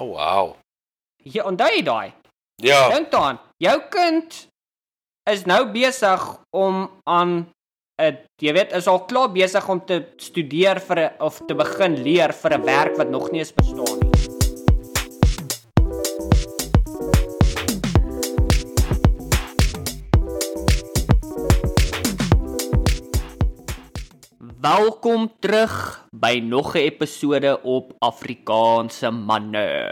O oh, wow. Ja, onthou jy daai? Ja. Dink daaraan. Jou kind is nou besig om aan 'n jy weet, is al klaar besig om te studeer vir 'n of te begin leer vir 'n werk wat nog nie eens bestaan nie. Welkom terug by nog 'n episode op Afrikaanse manne.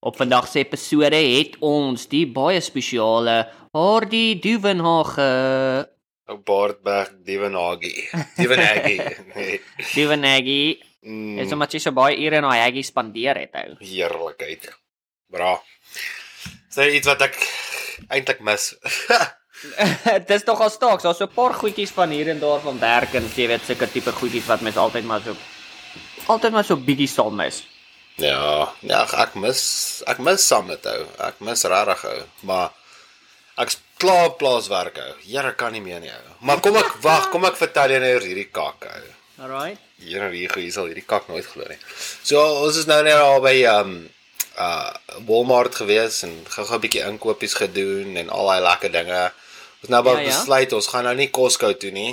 Op vandag se episode het ons die baie spesiale Hardy Duvenhage. Ou Baardberg Dievenhagie. Dievenhagie. Nee. Duvenhagie. Mm, Dis omdat jy so baie ure in daai haggie spandeer het ou. heerlikheid. Bra. Sê iets wat ek eintlik mis. Dis tog al staaks, daar's so 'n paar goedjies van hier en daar van werk en jy weet sulke tipe goedjies wat mens altyd maar so altyd maar so bietjie sal mis. ja, ja, ek- mis ek mis saam met ou. Ek mis regtig ou, maar ek's klaar plaaswerk ou. Here kan nie meer nie ou. Maar kom ek wag, kom ek vertel jou nou oor hierdie kak ou. Alright. Hier hier hier sal hierdie kak nooit glo nie. So ons is nou net al by um uh Walmart gewees en gou-gou 'n bietjie inkopies gedoen en al daai lekker dinge. Ons nou Ja, ja, ja. besluit ons gaan nou nie Costco toe nie.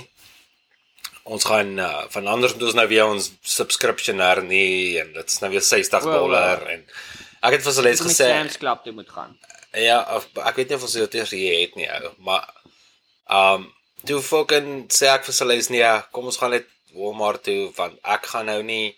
Ons gaan uh, van anders moet ons nou weer ons subscription hernie en dit is nou weer 60 Wow, dollar wow. en ek het vir hulle Ons gesê Sam's Club toe moet gaan. Ja, of, ek weet nie of ons dit eers hier het nie ou, maar um toe fucking sê ek vir Celeste nee, kom ons gaan net Walmart toe want ek gaan nou nie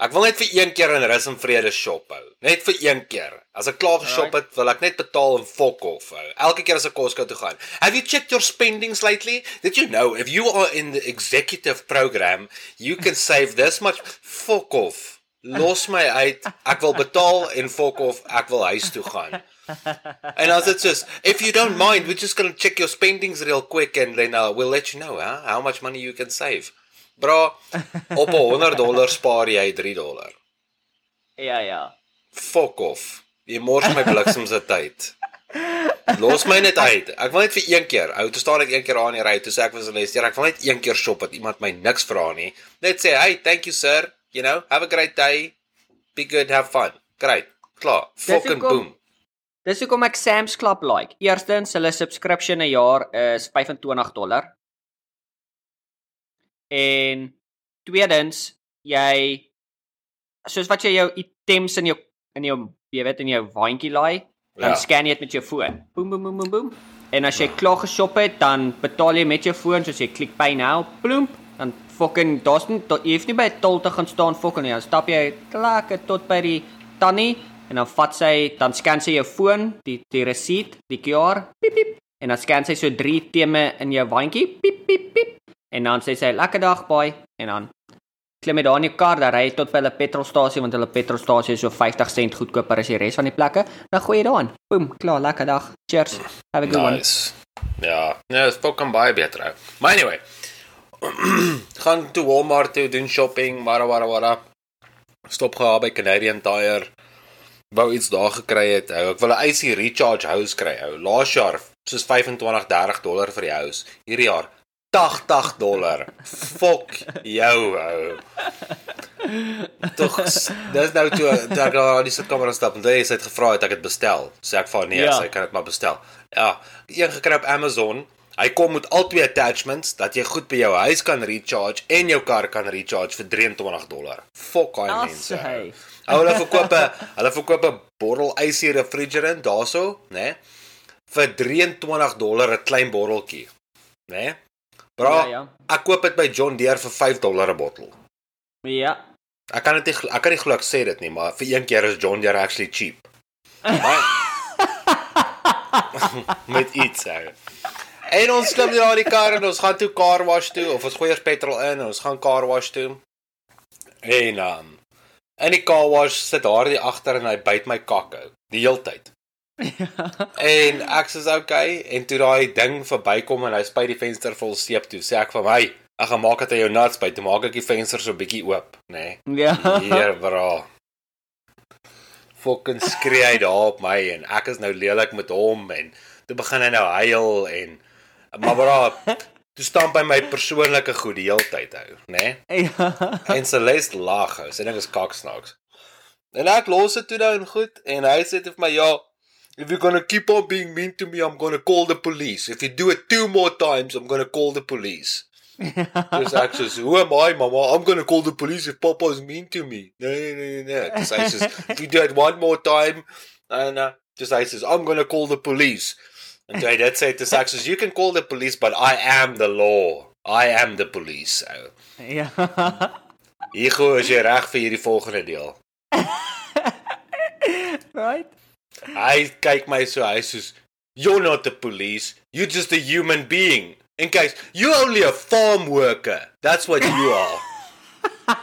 Ek wil net vir een keer in rus en vrede shop hou. Net vir een keer. As ek klaar geshop het, wil ek net betaal en fok off hou. Elke keer as ek Costco toe gaan. Have you checked your spendings lately? Did you know if you are in the executive program, you can save this much fok off. Los my uit. Ek wil betaal en fok off. Ek wil huis toe gaan. En as dit soos, if you don't mind, we're just going to check your spendings real quick and then uh, we'll let you know, huh, how much money you can save. Bra, op 'n 100 dollar spaar jy 3 dollar. Ja ja. Fuck off. Jy mors my bliksem se tyd. Los my net uit. Ek wil net vir een keer. Ou, toe staan ek een keer aan die ry, toe sê ek vir Celeste, ek wil net een keer shop dat iemand my niks vra nie. Net sê, "Hey, thank you sir. You know, have a great day. Be good, have fun." Great. Klaar. Fucking boom. Dis hoekom ek Sam's Club like. Eerstens, hulle subscription 'n jaar is 25 dollar. En tweedens, jy soos wat jy jou items in jou in jou jy weet in jou waantjie laai, dan Ja. scan jy dit met jou foon. Boem boem boem boem boem. En as jy klaar geshop het, dan betaal jy met jou foon soos jy klik pay now, plump, dan fucking daar's nie da- jy hoef nie by 'n tol te gaan staan fucking nie. Dan stap jy lekker tot by die tannie en dan vat sy dan scan sy jou foon, die die receipt, die QR, piep piep en dan scan sy so drie teme in jou waantjie, piep piep piep. En dan sê sy lekker dag baie en dan klim jy daar in jou kar, dan ry jy tot by hulle petrolstasie want hulle petrolstasie is so 50 sent goedkoper as die res van die plekke. Dan gooi jy daarin. Boom, klaar, lekker dag. Cheers. Have a good one. Nice. Ja, nee, dit fucking baie beter ou. Maar anyway, gaan toe Walmart toe doen shopping, wara wara wara. Stop gehad by Canadian Tire. Wou iets daar gekry het ou. Ek wil 'n AC recharge house kry ou. Laas jaar soos 25 30 dollar vir die house. Hierdie jaar 80 dollar. Fuck jou ou. Tog dis nou toe toe ek daar aan die sitkamer stap en hy het gevra het ek het bestel. Sê ek vir nee, Ja. sy kan dit maar bestel. Ja, een gekry op Amazon. Hy kom met al twee attachments dat jy goed by jou huis kan recharge en jou kar kan recharge vir 23 dollar. Fuck daai mense. Hey. Hulle verkoop 'n hulle verkoop 'n bottel AC refrigerant daarso, né? Nee, vir 23 dollar 'n klein botteltjie. Né? Nee? Bra, Ja, ja. ek koop dit by John Deere vir 5 dollar 'n bottel. Ja. Ek kan dit nie ek kan nie glo ek sê dit nie, maar vir een keer is John Deere actually cheap. Maar met iets hè. En ons klim in die kar en ons gaan toe car wash toe of ons gooi eers petrol in en ons gaan car wash toe. En um in die car wash sit daardie agter en hy byt my kak ou die heeltyd. En ek sê okay en toe daai ding verbykom en hy spuit die venster vol seep toe, sê ek vir my, ek gaan maak dat hy jou nuts byt, toe maak ek die venster so bietjie oop, nê. Nee. Ja. Hier bra. Fucking skree hy daar op my en ek is nou lelik met hom en toe begin hy nou huil en maar bra, toe staan by my persoonlike goed die hele tyd hou, né? Nee? Ja. En Celeste lag, ou. sy ding is kaksnaaks. En ek los dit toe nou en goed en hy sê vir my ja, if you're going to keep on being mean to me, I'm going to call the police. If you do it two more times, I'm going to call the police. Ek sê, "Who am I, mama? I'm going to call the police if papa is mean to me." Nee, nee, nee, nee. Dis hy sê, "If you do it one more time, and uh, dis hy sê, "I'm going to call the police." Toe hy dit sê, dis ek "You can call the police, but I am the law. I am the police." Ou. ja. Hugo, is jy reg vir hierdie volgende deel? right? Hy kyk my so, hy sê, "You're not the police. You're just a human being." In case you only a farm worker. That's what you are.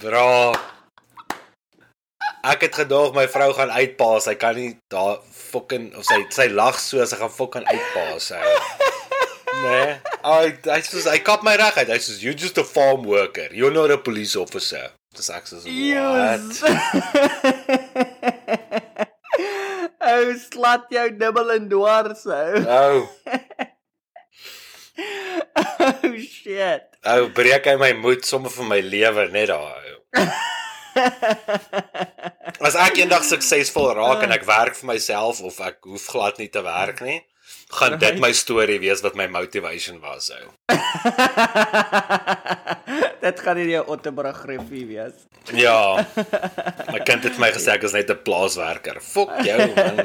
Bra. Ek het gedoog my vrou gaan uitpaas. Sy kan nie daar fucking of sy sy lag so sy gaan fucking uitpaas. Hy. Nee. Hy hy sê hy kap my reg uit. Hy sê you just a farm worker. You're not a police officer. Dis ek sê Yes. what? Ou slat jou dubbel en dwars ou. Oh, Oh shit. ou breek hy my moed sommer vir my lewe net daar. ou. As ek eendag suksesvol raak en ek werk vir myself of ek hoef glad nie te werk nie, gaan dit my storie wees wat my motivation was ou. Dit gaan nie jou autobiografie wees. Ja. My kind het my gesê ek is net 'n plaaswerker. Fok jou man.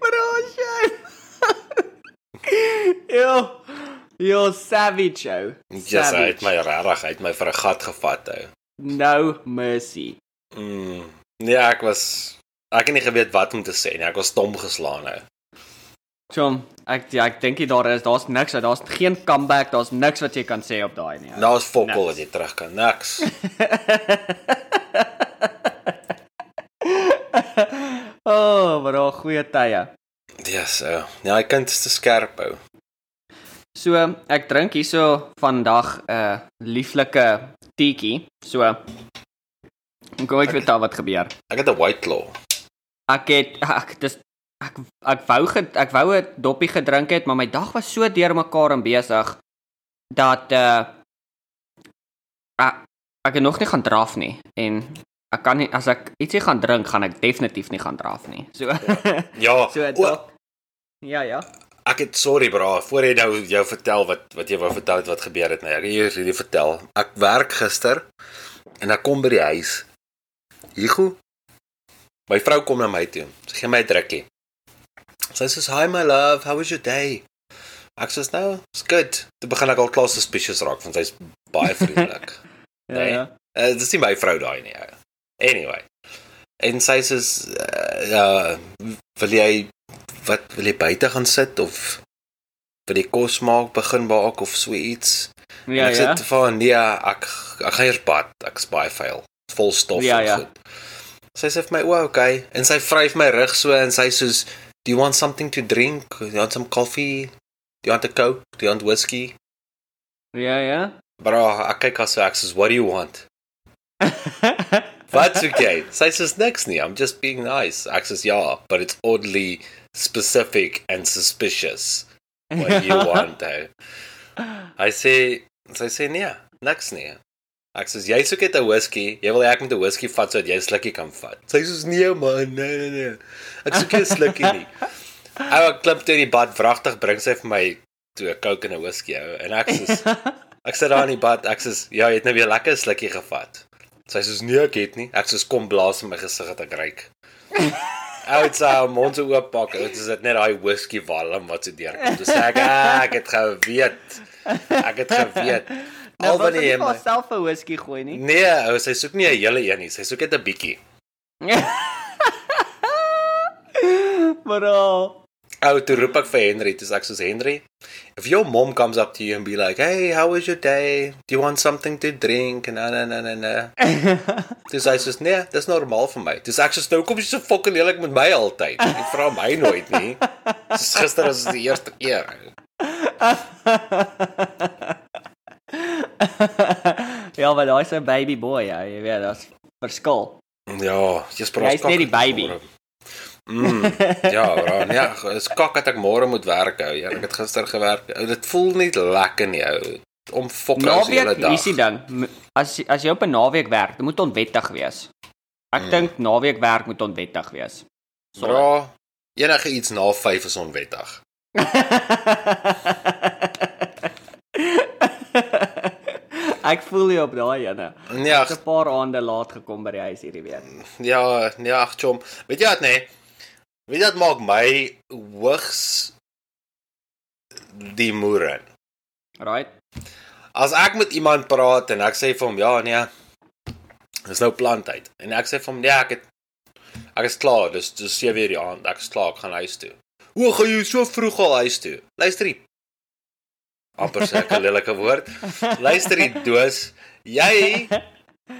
Bro, shit. Yo. Yo savage ou. Ja, hy het my regtig uit my vir 'n gat gevat ou. No mercy. Mm. Ja, ek was ek het nie geweet wat om te sê nie. Ek was stom geslaan nou. Chom, ek ja, ek dink jy daar is daar's niks, daar's geen comeback, daar's niks wat jy kan sê op daai nie. ou. Nou fokol as jy terug kan. Niks. oh, bro, goeie tye. Ja, so. Ja, hy kind is te skerp ou. So, ek drink hierso vandag 'n uh, lieflike teetjie. So ek gou ek weet al wat gebeur. Ek het 'n white claw. Ek het ek dis ek ek wou ge, ek wou 'n doppie gedrink het, maar my dag was so deurmekaar en besig dat uh ek, ek het nog nie gaan draf nie en ek kan nie as ek ietsie gaan drink, gaan ek definitief nie gaan draf nie. So Ja. so o, dalk Ja, ja. ek het sorry bra, voor jy nou jou vertel wat wat jy wou vertel het wat gebeur het nou. Ek hier hierdie vertel. Ek werk gister en ek kom by die huis. Hugo. My vrou kom na my toe. Sy gee my 'n drukkie. Sy sê, "Hi my love, how was your day?" Ek sê, "Nou, it's good." Toe begin ek al klaar suspicious raak want sy's baie vriendelik. Ja, Nee. ja. Uh, dis nie my vrou daai nie. ou. Anyway. En sy sê uh, ja, wil jy wat wil jy buite gaan sit of wil jy kos maak, begin maak of so iets? Ja, En ek ja. sê vir haar, nee, ek ek gaan eers bad. Ek's baie vuil. Vol stof Ja, en ja. goed. Sy sê vir my, "O, okay." En sy vryf my rug so en sy sê, "Do you want something to drink? Do you want some coffee? Do you want a coke? Do you want whiskey?" Ja, ja. Bra, ek kyk haar so ek sê, "What do you want?" Wat's okay? Sy sê niks nie. I'm just being nice. Ek sê ja, but it's oddly specific and suspicious. What you want though? Hy sê sy sê nee, niks nie. Ek sê jy soek net 'n whisky. Jy wil hê ek moet 'n whisky vat sodat jy 'n slukkie kan vat. Sy sê nee man, nee nee nee. Ek soek 'n slukkie nie. Ou ek klim toe die bad, wragtig bring sy vir my toe 'n Coke en 'n whisky ou en ek sê ek sit daar in die bad, ek sê ja, jy het nou weer lekker slukkie gevat. Sy sê nee, ek het nie. Ek sê kom blaas in my gesig dat ek ryk. Ou dit sy haar mond so oop pak, dit is net daai whisky walm wat so deurkom. Dis ek, ek het geweet. Ek het geweet. Nou, Al wil jy jy my myself 'n whisky gooi nie? Nee, ou, sy soek nie 'n hele een nie. Sy soek net 'n bietjie. Bro. Ou, toe roep ek vir Henry, sê ek soos Henry, if your mom comes up to you and be like, "Hey, how was your day? Do you want something to drink?" en na na na na. Dis hy soos nee, dis normaal vir my. Dis ek soos nou kom jy so fucking lelik met my altyd. Jy vra my nooit nie. Dis gister was die eerste keer. ja, maar daai's 'n baby boy, ja, jy weet, daar's verskil. Ja, jy's praat. Jy's net die baby. Mm, ja, bro. Nee, is kak dat ek môre moet werk hou. Ja, ek het gister gewerk. Ou, dit voel nie lekker nie, ou. Om fokke as die hele Naweek, dag. hier's die ding. As as jy op 'n naweek werk, dit moet onwettig wees. Ek Mm. dink naweek werk moet onwettig wees. Bro, enige iets na 5 is onwettig. ek voel nie op daai ene. Nee, Ek het 'n paar aande laat gekom by die huis hierdie week. ja, nee, ag chom. Weet jy wat nee? Weet jy wat maak my hoogs die moere. Right? As ek met iemand praat en ek sê vir hom ja, nee. Dis nou plantyd. En ek sê vir hom nee, ek het ek is klaar. Dis dis 7 uur die aand. Ek is klaar, ek gaan huis toe. Hoe gaan jy so vroeg al huis toe? Luister hier. Amper sê ek 'n lelike woord. Luister hier doos. Jy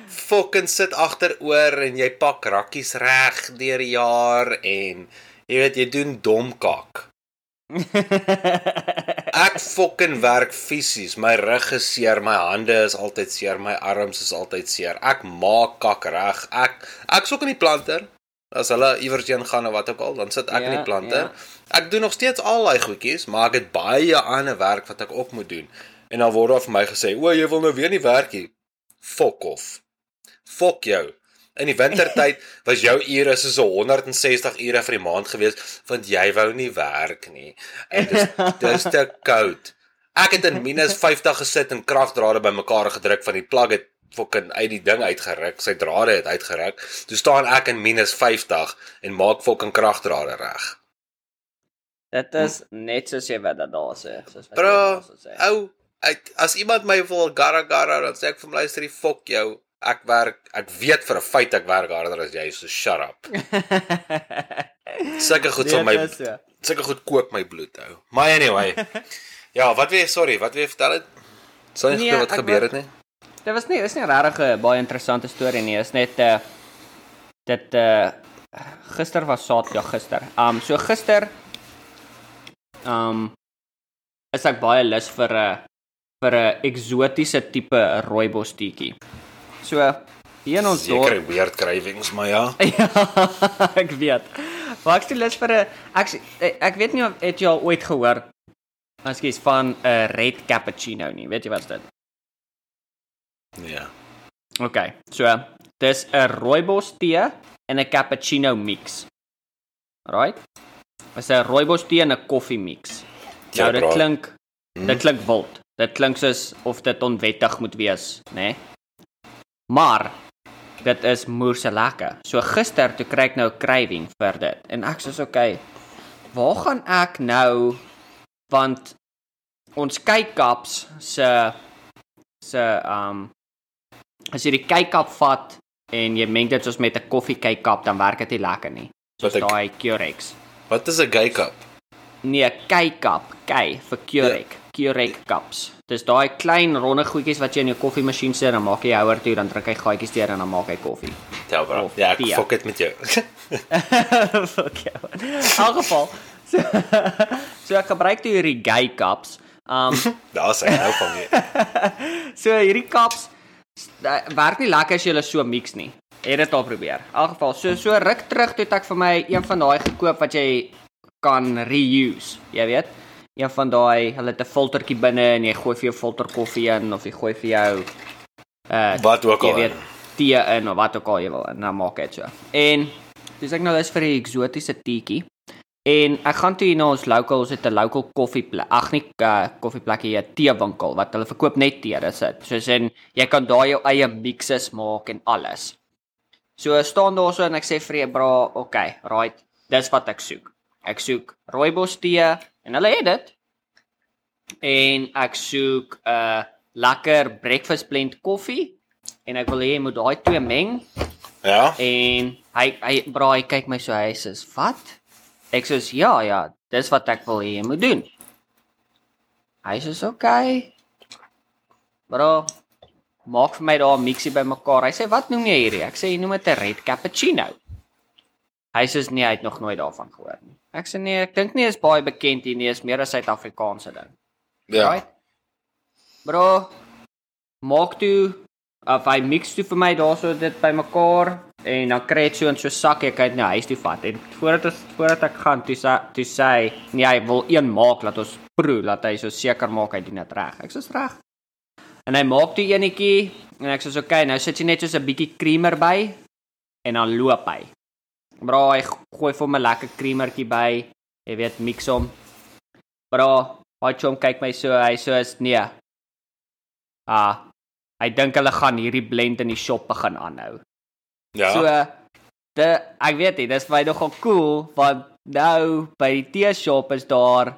fucking sit agteroor en jy pak rakkies reg deur die jaar en jy weet jy doen dom kak. Ek fucking werk fisies. My rug is seer, my hande is altyd seer, my arms is altyd seer. Ek maak kak reg. Ek ek soek in die planter. As hulle iewers heen gaan of wat ook al, dan sit ek in Ja, die planter. ja. Ek doen nog steeds al daai goedjies, maar ek het baie ander werk wat ek ook moet doen. En dan word daar vir my gesê, "O, jy wil nou weer nie werk nie." Fok off. Fok jou. In die wintertyd was jou ure soos 160 ure vir die maand gewees want jy wou nie werk nie. En dis dis te koud. Ek het in minus 50 gesit en kragdrade bymekaar gedruk van die plug het fucking uit die ding uitgeruk. Sy drade het uitgeruk. Toe staan ek in minus 50 en maak fucking kragdrade reg. Dit is net soos jy wat dit daar sê, soos wat jy Bro, so sê. ou, ek, as iemand my wil garra garra, dan sê ek vir hom luister, die fok jou. Ek werk, ek weet vir 'n feit ek werk harder as jy, so shut up. Sulke goed sal Dit my so. sulke goed kook my bloed ou. Maar anyway. ja, wat wil jy sorry, wat wil jy vertel het? Sal nie Nee, nee, wat gebeur het nie? Dit was nie, dis nie regtig 'n baie interessante storie nie. Is net uh dit uh gister was Saterdag gister. Um so gister um is ek baie lus vir 'n vir 'n eksotiese tipe rooibos teetjie. So hier in ons dorp Seker weird cravings, maar ja. Ja, ek weet. Maar ek stel lus vir 'n ek ek weet nie of het jy al ooit gehoor Ekskuus van 'n red cappuccino nie. Weet jy wat's dit? Nee. OK. So, dis 'n rooibos tee en 'n cappuccino mix. Right? Dis 'n rooibos tee en 'n koffie mix. Ja, Nou dit bra. klink Hmm. dit klink wild. Dit klink soos of dit onwettig moet wees, né? Nee? Maar dit is moerse lekker. So gister toe kry ek nou 'n craving vir dit en ek sê okay, waar gaan ek nou want ons kykkaps se se um as jy die kykkap vat en jy meng dit soos met 'n koffiekykap dan werk dit nie lekker nie. Soos daai Curex. Wat is 'n cup? Nee, kykkap, ky vir Curek, ja. Curek cups. Dis daai klein ronde goedjies wat jy in jou koffiemasjien sit en dan maak jy houer toe dan druk hy gaatjies deur en dan maak hy koffie. Tel bro. Of Ja, ek fok dit met jou. Fuck jou. In elk geval. So, so ek gebruik toe hierdie gay cups. Um Daar's hy nou van my. so hierdie cups werk nie lekker as jy hulle so mix nie. Het dit al probeer. In elk geval, so so ruk terug toe ek vir my een van daai gekoop wat jy kan reuse. Jy weet, een van daai, hulle het 'n filtertjie binne en jy gooi vir jou filter koffie in of jy gooi vir jou uh Wat ook jy al. weet tee in of wat ook al jy wil en dan maak dit so. En dis ek nou lus vir 'n eksotiese teetjie. En ek gaan toe hier na ons local, ons het 'n local koffieplek. Ag nee, uh, koffieplekkie, 'n teewinkel wat hulle verkoop net tee, dis dit. Soos in jy kan daar jou eie mixes maak en alles. So staan daar so en ek sê vir die bra, okay, right. Dis wat ek soek. Ek soek rooibos tee en hulle het dit. En ek soek 'n uh, lekker breakfast blend koffie en ek wil hê jy moet daai twee meng Ja. en hy hy bra hy kyk my so hy sê wat? Ek sê ja ja, dis wat ek wil hê jy moet doen. Hy sê okay. Bro, maak vir my daar 'n mixie bymekaar. Hy sê wat noem jy hierdie? Ek sê jy noem dit 'n red cappuccino. Hy sê nee, hy het nog nooit daarvan gehoor nie. Ek sê nee, ek dink nie is baie bekend hier nie, is meer 'n Suid-Afrikaanse ding. Ja. Right? Bro, maak toe of hy mix toe vir my daarso dit bymekaar en dan kry dit so in so sak ek uit na huis toe vat. En voordat ons voordat ek gaan, toe sê toe sê hy, nee, hy wil een maak laat ons proe, laat hy so seker maak hy doen dit reg. Ek sê reg. En hy maak toe enetjie en ek sê so, okay, nou sit jy net so 'n bietjie creamer by en dan loop hy. Bra, hy gooi vir my lekker creamertjie by. Jy weet, mix hom. Bra, hy chom kyk my so, hy so is nee. Ah, hy dink hulle gaan hierdie blend in die shop begin aanhou. Ja. So de ek weet nie, dis vir my nogal cool want nou by die tee shop is daar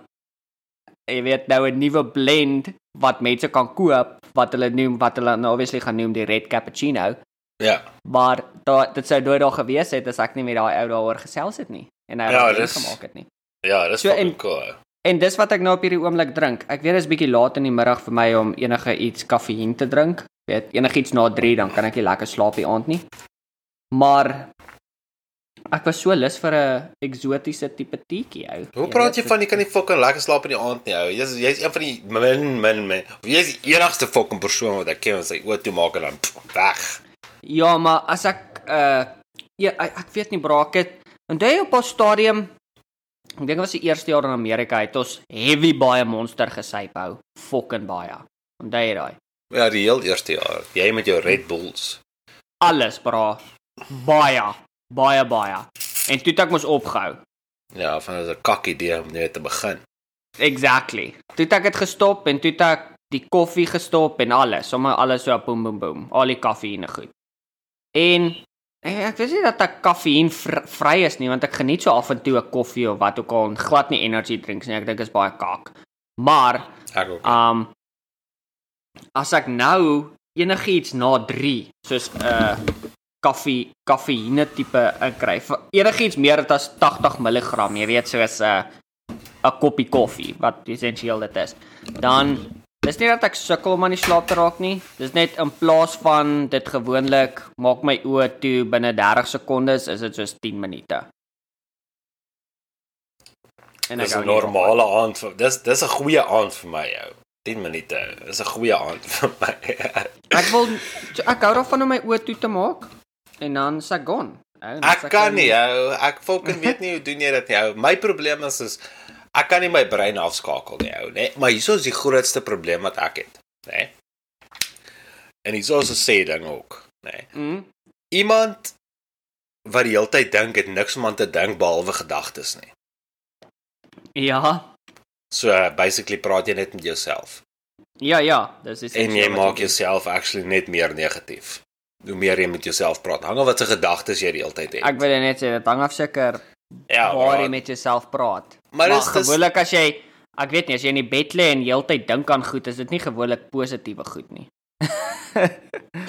jy weet nou 'n nuwe blend wat mense kan koop wat hulle noem wat hulle nou obviously gaan noem die red cappuccino. ja. Maar da dit sou nooit daar gewees het as ek nie met daai ou daaroor gesels het nie en hy Ja, het dit dis- gemaak het nie. Ja, dis So, so, en- cool. En dis wat ek nou op hierdie oomblik drink. Ek weet dit is bietjie laat in die middag vir my om enige iets koffie te drink. Weet, enigiets na 3 dan kan ek nie lekker slaap die aand nie. Maar ek was so lus vir 'n eksotiese tipe teetjie ou. Hoe praat jy van jy kan nie fucking lekker slaap in die aand nie, ou? Jy's jy's een van die min min min. Jy's die enigste fucking persoon wat ek ken wat sy oë toe maak en dan pff, weg. Ja, maar as ek uh ja, ek, ek weet nie bro, ek het onthou jy op 'n stadium ek dink dit was die eerste jaar in Amerika het ons heavy baie monster gesyp hou. Fucking baie. Onthou jy daai? Ja, die heel eerste jaar. Jy met jou Red Bulls. alles bra baie baie baie. En toe het ek mos opgehou. Ja, van 'n kak idee om net te begin. exactly. Toe het ek dit gestop en toe het ek die koffie gestop en alles. Sommer alles so boem boem boem. Al die kafeïne goed. En eh, ek weet nie dat ek kafeïn vr vry is nie want ek geniet so af en toe 'n koffie of wat ook al glad nie energy drinks nie. Ek dink is baie kak maar Ek ook. Um as ek nou enigiets na 3 soos 'n uh, koffie kafeïne tipe inkry, vir enigiets meer as 80 mg, jy weet soos 'n uh, 'n koppie koffie wat essensieel dit is. Dan dis nie dat ek sukkel om aan die slaap te raak nie. Dis net in plaas van dit gewoonlik maak my oë toe binne 30 sekondes, is dit soos 10 minute. En Dis 'n normale aand vir dis dis 'n goeie aand vir my, ou. 10 minute. Dis 'n goeie aand vir my. Ek wil ek hou daarvan om my oë toe te maak en dan se gone. Ou, Ek is kan nie, ou. Ek fucking weet nie hoe doen jy dit nie, ou. My probleem is is ek kan nie my brein afskakel nie, ou, né? Maar hieso is die grootste probleem wat ek het, né? En hieso is 'n sê ding ook, né? Mm. Iemand wat die hele tyd dink het niks om aan te dink behalwe gedagtes nie. Ja. So uh, basically praat jy net met jouself Ja, ja, dis is en jy maak jouself actually net meer negatief. Hoe meer jy met jouself praat, hang af wat se gedagtes jy die hele tyd het. Ek wil net sê dit hang af seker ja, waar jy met jouself praat. Maar maar dis- gewoonlik as jy ek weet nie as jy in die bed lê en heeltyd dink aan goed, is dit nie gewoonlik positiewe goed nie.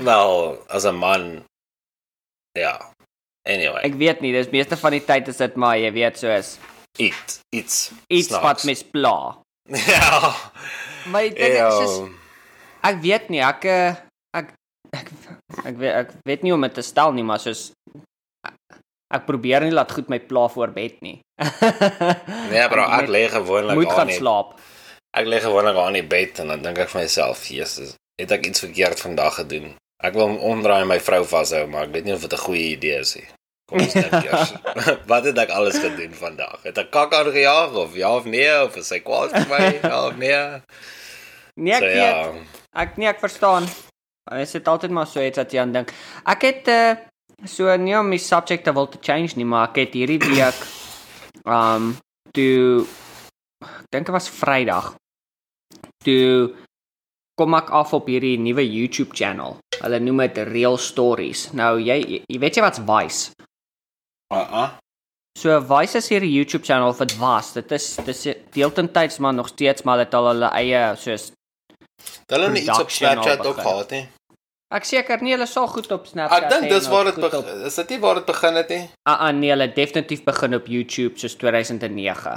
Wel, as 'n man ja. Anyway, Ek weet nie, dis meeste van die tyd is dit maar jy weet soos iets iets iets snaaks. wat mens pla. Ja. Maar dit is ek weet nie, ek eh, ek ek ek weet ek weet nie hoe om dit te stel nie, maar soos ek probeer nie laat goed my pla voor bed nie. Nee, bro, ek Net lê gewoonlik moet aan gaan slaap. ek lê gewoonlik aan die bed en dan dink ek vir myself, Jesus, het ek iets verkeerd vandag gedoen? Ek wil omdraai en my vrou vashou, maar ek weet nie of dit 'n goeie idee is nie. Kom ons dink eers. Wat het ek alles gedoen vandag? Het ek kak aangejaag of ja of nee of is hy kwaad vir my? Ja of nee? Nee, ek So weet. ja. Ek nee, ek verstaan. Is dit altyd maar so iets wat jy aan dink. Ek het uh, so nie om die subject te wil te change nie, maar ek het hierdie week um toe ek dink dit was Vrydag. Toe kom ek af op hierdie nuwe YouTube channel. Hulle noem dit Real Stories. Nou jy jy weet jy wat's Vice? Uh -uh. So Vice is hierdie YouTube channel wat was. Dit is dis deeltyds maar nog steeds maar dit al hulle eie soos Hulle het iets op Snapchat ook gehad nie. Ek seker nie hulle sal goed op Snapchat. Ek dink dis waar dit op-. Is dit nie waar dit begin het nie? Ah ah nee, hulle het definitief begin op YouTube soos 2009.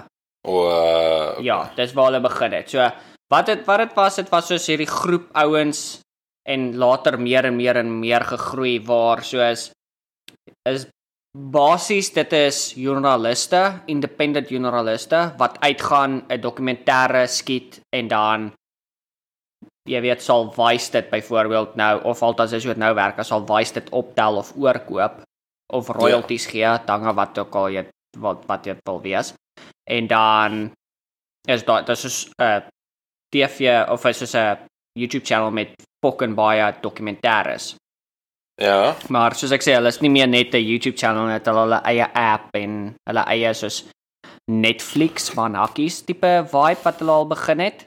O uh, Ja, dis waar hulle begin het. So wat dit wat dit was, dit was soos hierdie groep ouens en later meer en meer en meer gegroei waar soos is basies dit is joernaliste, independent joernaliste wat uitgaan 'n dokumentêre skiet en dan jy weet sal Vice dit byvoorbeeld nou of altes as dit nou werk, as sal Vice dit optel of oorkoop of royalties ja. gee, dan wat ook al jy wat wat dit wil wees. En dan is daar dis is 'n uh, TV of is is 'n YouTube channel met fucking baie dokumentêres. Ja. Maar soos ek sê, hulle is nie meer net 'n YouTube channel net hulle hulle eie app en hulle eie soos Netflix van hakkies tipe vibe wat hulle al begin het.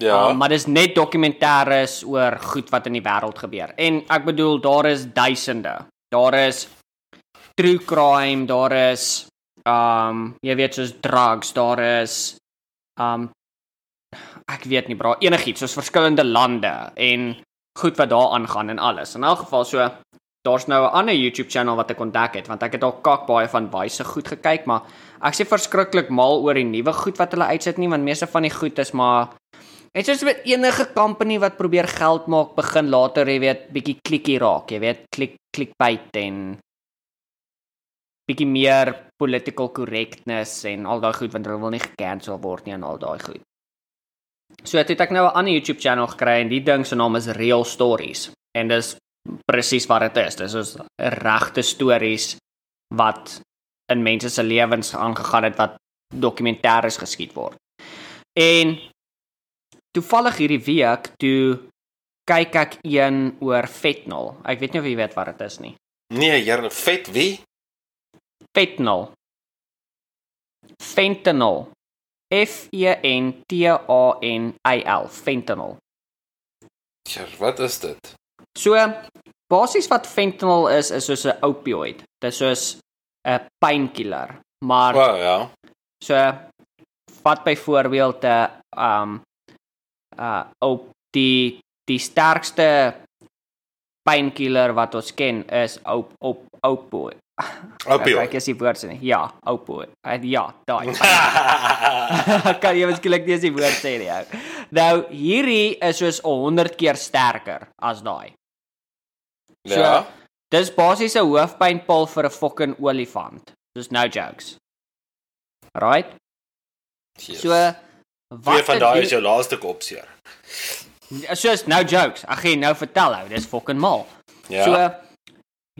Ja. Um, maar dis net dokumentêres oor goed wat in die wêreld gebeur. En ek bedoel daar is duisende. Daar is true crime, daar is um jy weet soos drugs, daar is um ek weet nie bra, enigiets soos verskillende lande en goed wat daar aangaan en alles. In elk geval so daar's nou 'n ander YouTube channel wat ek ontdek het want ek het al kak baie van wyse goed gekyk, maar ek sê verskriklik mal oor die nuwe goed wat hulle uitsit nie want meeste van die goed is maar Dit is met enige company wat probeer geld maak, begin later, jy weet, bietjie klikkie raak, jy weet, klik clickbait en bietjie meer political correctness en al daai goed want hulle wil nie gekancel word nie en al daai goed. So het ek nou 'n ander YouTube channel gekry en die ding se naam is Real Stories en dis presies wat dit is. Dis is regte stories wat in mense se lewens aangegaan het wat dokumentêres geskied word. En toevallig hierdie week toe kyk ek een oor fentanyl. Ek weet nie of jy weet wat dit is nie. Nee, jare vet wie? Fentanyl. Fentanyl. F E N T A N I L. Fentanyl. Ja, wat is dit? So basies wat fentanyl is is soos 'n opioid. Dit is soos 'n painkiller. Maar O, oh, ja. so vat byvoorbeeld 'n um uh op die die sterkste painkiller wat ons ken is op op opioid. Opioid. Ek is die woord sê nie. Ja, opioid. Uh, ja, daai. kan jy miskien nie eens die woord sê nie. ou. Nou hierdie is soos 100 keer sterker as daai. So, ja. Dis basies 'n hoofpynpil vir 'n fucking olifant. Dis no jokes. Right? Yes. So Wat wat van daai is jou laaste kopseer? soos no jokes. Ek gaan jou nou vertel ou, dis fucking mal. Ja. So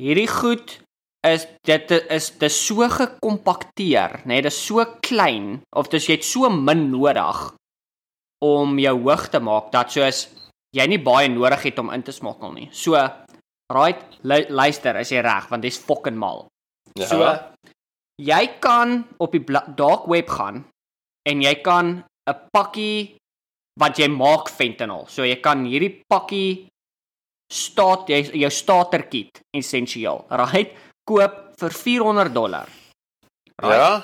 hierdie goed is dit is dis so gekompakteer, nê? Nee, dis so klein of dis jy het so min nodig om jou hoog te maak dat soos jy nie baie nodig het om in te smokkel nie. So right, lu luister, as jy reg, want dis fucking mal. ja. So jy kan op die dark web gaan en jy kan 'n pakkie wat jy maak fentanyl. So jy kan hierdie pakkie staat jy jou starter kit essensieel, right? Koop vir 400 dollar. ja.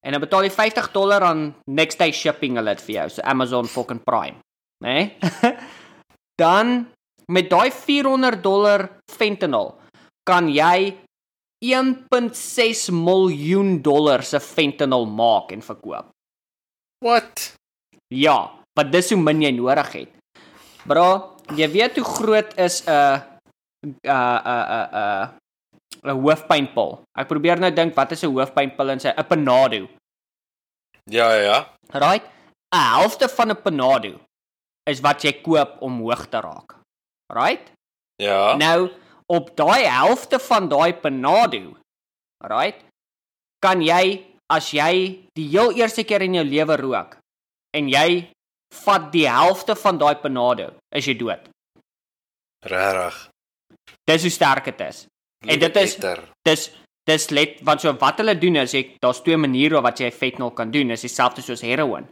En dan betaal jy 50 dollar aan next day shipping hulle dit vir jou, so Amazon fucking Prime, né? Nee? dan met daai 400 dollar fentanyl kan jy 1.6 miljoen dollar se fentanyl maak en verkoop. What? Ja, wat dis hoe min jy nodig het. Bra, jy weet hoe groot is 'n 'n 'n 'n 'n 'n hoofpynpil. Ek probeer nou dink wat is 'n hoofpynpil in sy 'n Panado. Ja, ja, ja. Right? 'n Helfte van 'n Panado is wat jy koop om hoog te raak. Right? Ja. Nou op daai helfte van daai Panado, right? Kan jy as jy die heel eerste keer in jou lewe rook en jy vat die helfte van daai Panado, is jy dood. Regtig. Dis hoe sterk dit is. En dit is dis dis let want so wat hulle doen is ek daar's twee maniere wat jy fentanyl kan doen, is dieselfde soos heroin.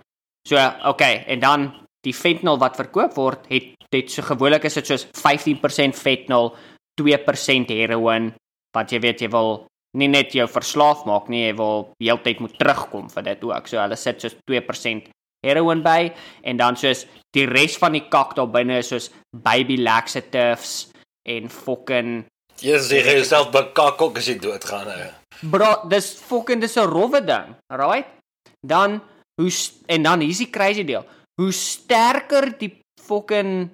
So okay, en dan die fentanyl wat verkoop word, het dit so gewoonlik is dit soos 15% fentanyl, 2% heroin wat jy weet jy wil nie net jou verslaaf maak nie, jy wil heeltyd moet terugkom vir dit ook. So hulle sit soos 2% heroin by en dan soos die res van die kak daar binne is soos baby laxatives en fucking Jy sê jy self bekak ook as jy doodgaan nou. Bro, dis fucking dis 'n rowwe ding, right? Dan hoe en dan hier's die crazy deel. Hoe sterker die fucking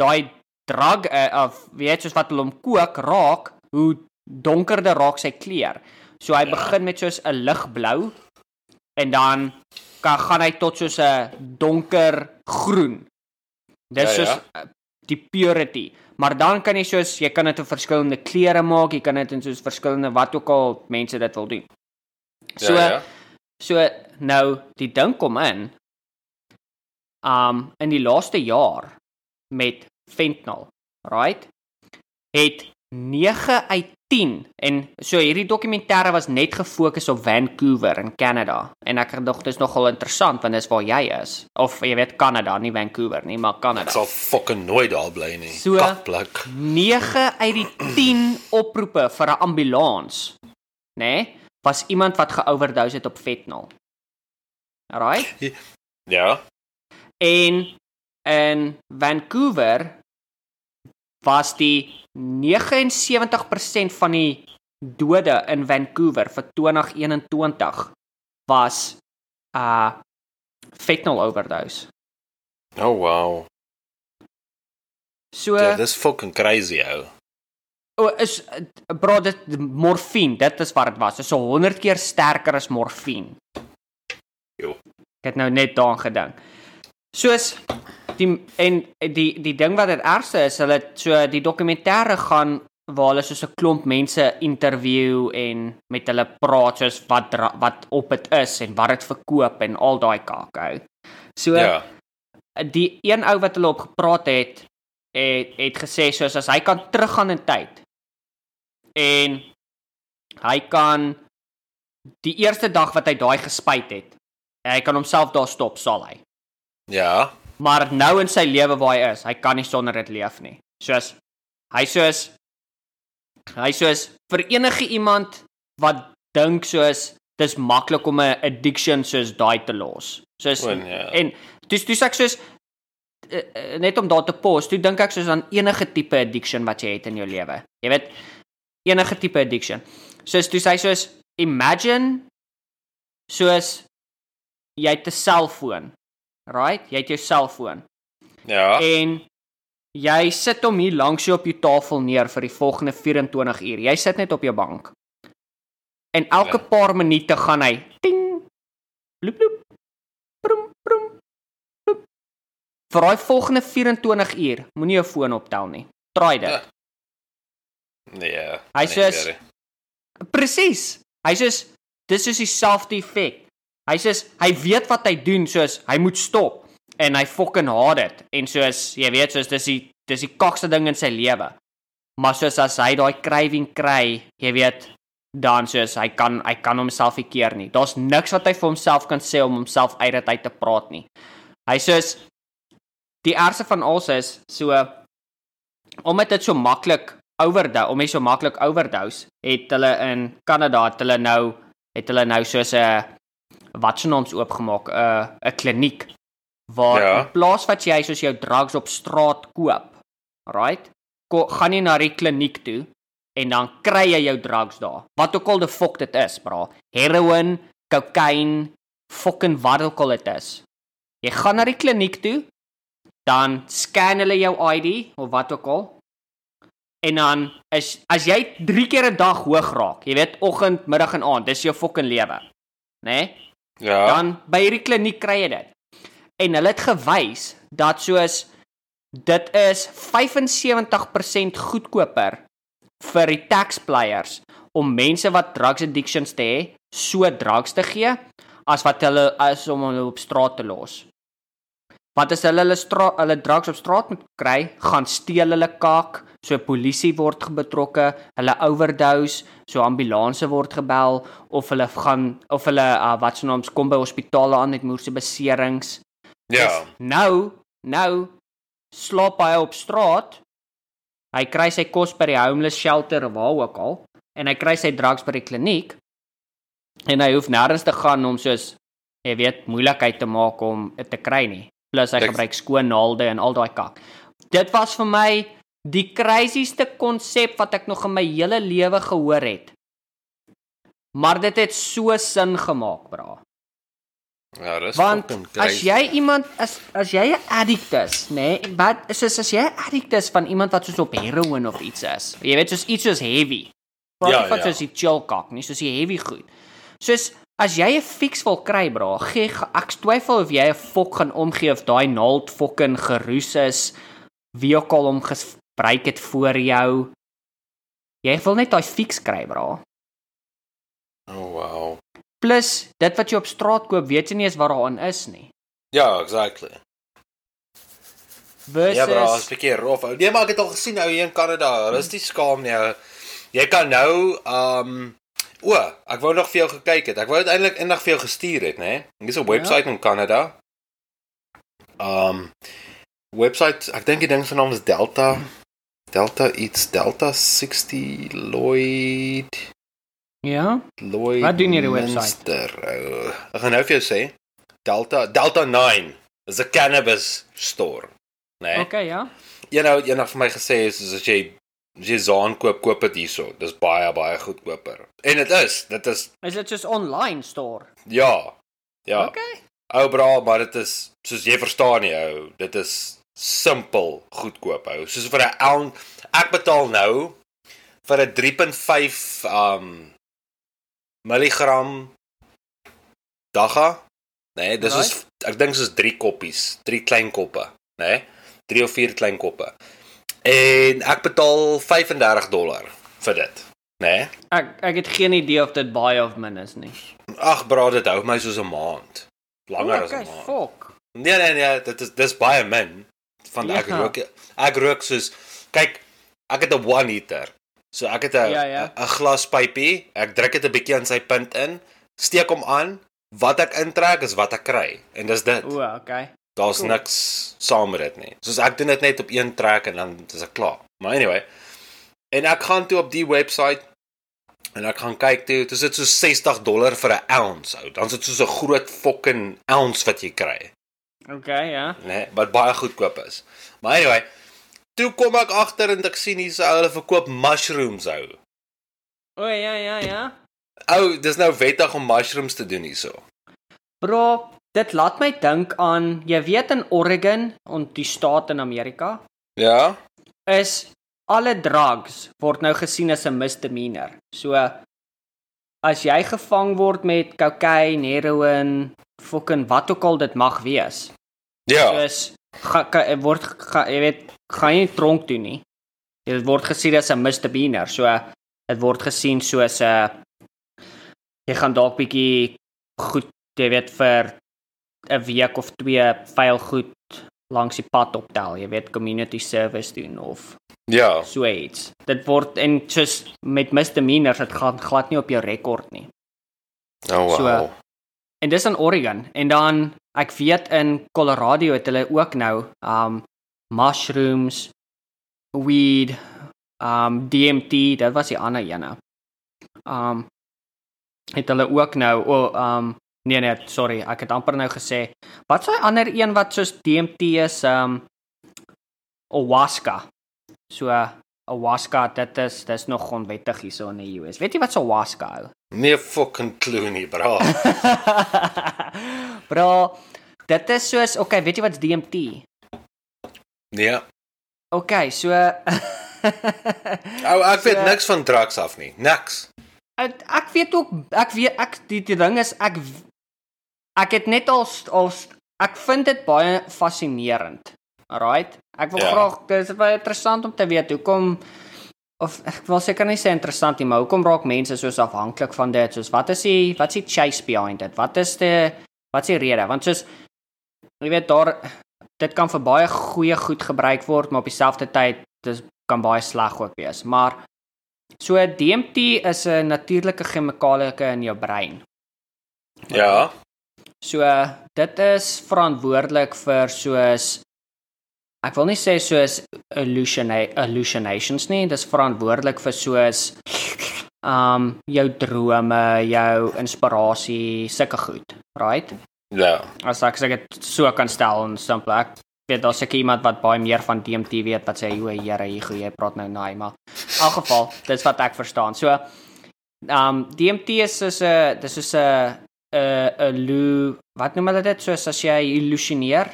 daai drug uh, of weet soos wat hulle hom kook raak, hoe donkerder raak sy kleur. So hy Ja. begin met soos 'n ligblou en dan kan gaan hy tot soos 'n donker groen. Dis Ja, soos ja. uh, die purity. Maar dan kan jy soos jy kan dit in verskillende kleure maak, jy kan dit in soos verskillende wat ook al mense dit wil doen. So ja, ja. so nou die ding kom in. Um in die laaste jaar met fentanyl, right? Het 9 uit 10 en so hierdie dokumentêre was net gefokus op Vancouver in Kanada en ek dink dit is nogal interessant want dis waar jy is of jy weet Kanada nie Vancouver nie maar Ek Kanada sal fucking nooit daar bly nie. So- Kakpluk. 9 uit die 10 oproepe vir 'n ambulans nê nee, was iemand wat geoverdose het op fentanyl Alright Ja. En in Vancouver was die 79% van die dode in Vancouver vir 2021 was uh fentanyl overdose. Oh wow. So Ja, dis fucking crazy ou. o, is uh, bro dit morfine, dit is wat dit was. Dit is so 100 keer sterker as morfine. Jo. Ek het nou net daaraan gedink. Soos die en die die ding wat dit ergste is, hulle so die dokumentêre gaan waar hulle soos 'n klomp mense interview en met hulle praat soos wat wat op dit is en wat dit verkoop en al daai kaak. So Ja. die een ou wat hulle op gepraat het het het gesê soos as hy kan teruggaan in tyd en hy kan die eerste dag wat hy daai gespuit het hy kan homself daar stop sal hy Ja. maar nou in sy lewe waar hy is hy kan nie sonder dit leef nie soos hy soos hy soos vir enige iemand wat dink soos dis maklik om 'n addiction soos daai te los soos O, nee. en dis dis ek soos uh, uh, net om daar te pos, toe dink ek soos aan enige tipe addiction wat jy het in jou lewe. Jy weet, enige tipe addiction. Soos toe sê soos imagine soos jy het 'n selfoon. Right? Jy het jou selfoon Ja. en jy sit hom hier langs jou op jou tafel neer vir die volgende 24 uur. Jy sit net op jou bank. En elke Ja. paar minute gaan hy ting bloep bloep brum brum bloep. Vir daai volgende 24 uur moenie jou foon optel nie. Try dit. Ja. Nee. Hy nee, soos- weer. Presies. Hy sê dis is dieselfde effek. Hy sê hy weet wat hy doen soos hy moet stop en hy fucking haat dit en soos jy weet soos dis die dis die kakste ding in sy lewe. Maar soos as hy daai craving kry, jy weet dan soos hy kan hy kan homself nie keer nie. Daar's niks wat hy vir homself kan sê om homself uit dit uit te praat nie. Hy soos die ergste van alles is so omdat dit so maklik overdose, om hy so maklik overdose, het hulle in Kanada het hulle nou het hulle nou soos 'n wat se naams oopgemaak, 'n uh, 'n kliniek waar Ja. in plaas wat jy soos jou drugs op straat koop, right? Ko, gaan jy na die kliniek toe en dan kry jy jou drugs daar. Wat ook al die fok dit is, bra. Heroin, kokain, fucking wat ook al dit is. Jy gaan na die kliniek toe, dan scan hulle jou ID of wat ook al. En dan is as jy 3 keer 'n dag hoog raak, jy weet oggend, middag en aand, dis jou fucking lewe. Né? Nee? Ja. Dan by hierdie kliniek kry jy dit. En hulle het gewys dat soos dit is 75% goedkoper vir die taxpayers om mense wat drugs addictions te hê, so drugs te gee as wat hulle as om hulle op straat te los. Want as hulle hulle straat hulle drugs op straat moet kry, gaan steel hulle kak, so polisie word betrokke, hulle overdose, so ambulanse word gebel of hulle gaan of hulle uh, wat se naams kom by hospitale aan met moerse beserings. ja. Dis Nou, nou slaap hy op straat. Hy kry sy kos by die homeless shelter of waar ook al en hy kry sy drugs by die kliniek. En hy hoef nêrens te gaan om soos jy weet moeilikheid te maak om dit te kry nie. Plus hy Ek- gebruik skoon naalde en al daai kak. Dit was vir my die crazieste konsep wat ek nog in my hele lewe gehoor het. Maar dit het so sin gemaak, bra. Ja, dis Want as jy iemand as as jy 'n addict is, nê, nee, wat is as, as jy 'n addict is van iemand wat soos op heroin of iets is. Jy weet soos iets soos heavy. Praat Ja, van ja. soos die chill kak nie, soos die heavy goed. Soos as jy 'n fix wil kry, bra, gee ek twyfel of jy 'n fok gaan omgee of daai naald fucking geroes is wie ook al hom gebruik het voor jou. Jy wil net daai fix kry, bra. Oh wow. Plus dit wat jy op straat koop, weet jy nie eens wat daarin is nie. Ja, exactly. Versus Ja, bro, is 'n bietjie rof. Nee, maar ek het al gesien nou hier in Kanada. Hulle is nie skaam nie. ou. Jy kan nou um o, ek wou nog vir jou gekyk het. Ek wou dit eintlik eendag vir jou gestuur het, né? Hier's 'n webwerf in Kanada. Um webwerf, ek dink die ding se naam is Delta Delta iets Delta 60 Lloyd Ja. Lloyd. Wat doen hierdie website? Minster, ou. Ek gaan nou vir jou sê. Delta Delta 9 is 'n cannabis store, né? Okay, ja. Een ou eendag vir my gesê is as jy as jy Zaan koop, koop dit hierso. Dis baie baie goedkoper. En dit is, dit is Is dit soos online store? ja. Ja. Okay. Ou bra, maar dit is soos jy verstaan nie ou, dit is simpel goedkoop ou. Soos vir 'n ounce ek betaal nou vir 'n 3.5 um milligram dagga. Nee, dis is ek dink soos 3 koppies, 3 klein koppe, nê? Nee? 3 of 4 klein koppe. En ek betaal 35 dollar vir dit, nê? Nee? Ek ek het geen idee of dit baie of min is nie. Ag bra, dit hou my soos 'n maand. Langer as 'n okay, maand. fok. Nee nee nee, dit is dis baie min. Van ek Ja. rook ek rook soos kyk, ek het 'n one heater. So ek het 'n Ja, ja. 'n 'n glaspypie, ek druk dit 'n bietjie aan sy punt in, steek hom aan, wat ek intrek is wat ek kry. En dis dit. O, okay. Daar's cool. niks saam met dit nie. Soos ek doen dit net op een trek en dan is ek klaar. Maar anyway, en ek gaan toe op die webwerf en ek gaan kyk toe, dis dit so 60 dollar vir 'n ounce ou. Dan is dit soos 'n groot fucking ounce wat jy kry Okay, ja. nê, nee, wat baie goedkoop is. Maar anyway, toe kom ek agter en ek sien hier's hulle verkoop mushrooms ou. O, ja, ja, ja. Ou, dis nou wettig om mushrooms te doen hierso. Bro, dit laat my dink aan, jy weet in Oregon, on die staat in Amerika, Ja? is alle drugs word nou gesien as 'n misdemeanor. So as jy gevang word met kokain, heroin, fucking wat ook al dit mag wees, Ja. soos ga, ga, word ga, jy weet gaan jy nie tronk toe nie. Dit word gesien as 'n misdemeanor. So dit word gesien soos 'n uh, jy gaan dalk bietjie goed, jy weet vir 'n week of twee vuil goed langs die pad optel, jy weet community service doen of Ja. so iets. Dit word en soos met misdemeanors, dit gaan glad nie op jou rekord nie. Oh wow. So, En dis in Oregon en dan ek weet in Colorado het hulle ook nou um mushrooms, weed, um DMT, dit was die ander ene. Um het hulle ook nou o oh, um nee nee, sorry, ek het amper nou gesê. Wat s'daai ander een wat soos DMT is um ayahuasca. So ayahuasca, dit is dis nog onwettig hierso in die US. Weet jy wat so ayahuasca is? Nee fucking clue nie, bra. Bro, dit is soos, okay, weet jy wat's DMT? Nee. Okay, so Ou, ek weet So- niks van drugs af nie. Niks. ek, ek weet ook ek weet ek die, die ding is ek ek het net al al ek vind dit baie fascinerend. Alright. Ek wil Ja. ja. graag dis baie interessant om te weet hoekom of ek wil seker nie sê interessant nie, maar hoekom raak mense soos afhanklik van dit? Soos wat is die wat is die chase behind dit? Wat is die wat is die rede? Want soos jy weet daar dit kan vir baie goeie goed gebruik word, maar op dieselfde tyd dis kan baie sleg ook wees. Maar so DMT is 'n natuurlike chemikalie in jou brein. Ja. So dit is verantwoordelik vir soos ek wil nie sê soos hallucina hallucinations nie, dis verantwoordelik vir soos um jou drome, jou inspirasie, sulke goed, right? Ja. As ek sê dit so kan stel en simpel ek weet daar's seker iemand wat baie meer van DMT weet wat sê o, Here, hier hoe jy praat nou naai, maar in elk geval, dis wat ek verstaan. So um DMT is soos 'n dis soos 'n 'n 'n lu wat noem hulle dit soos as jy hallusineer?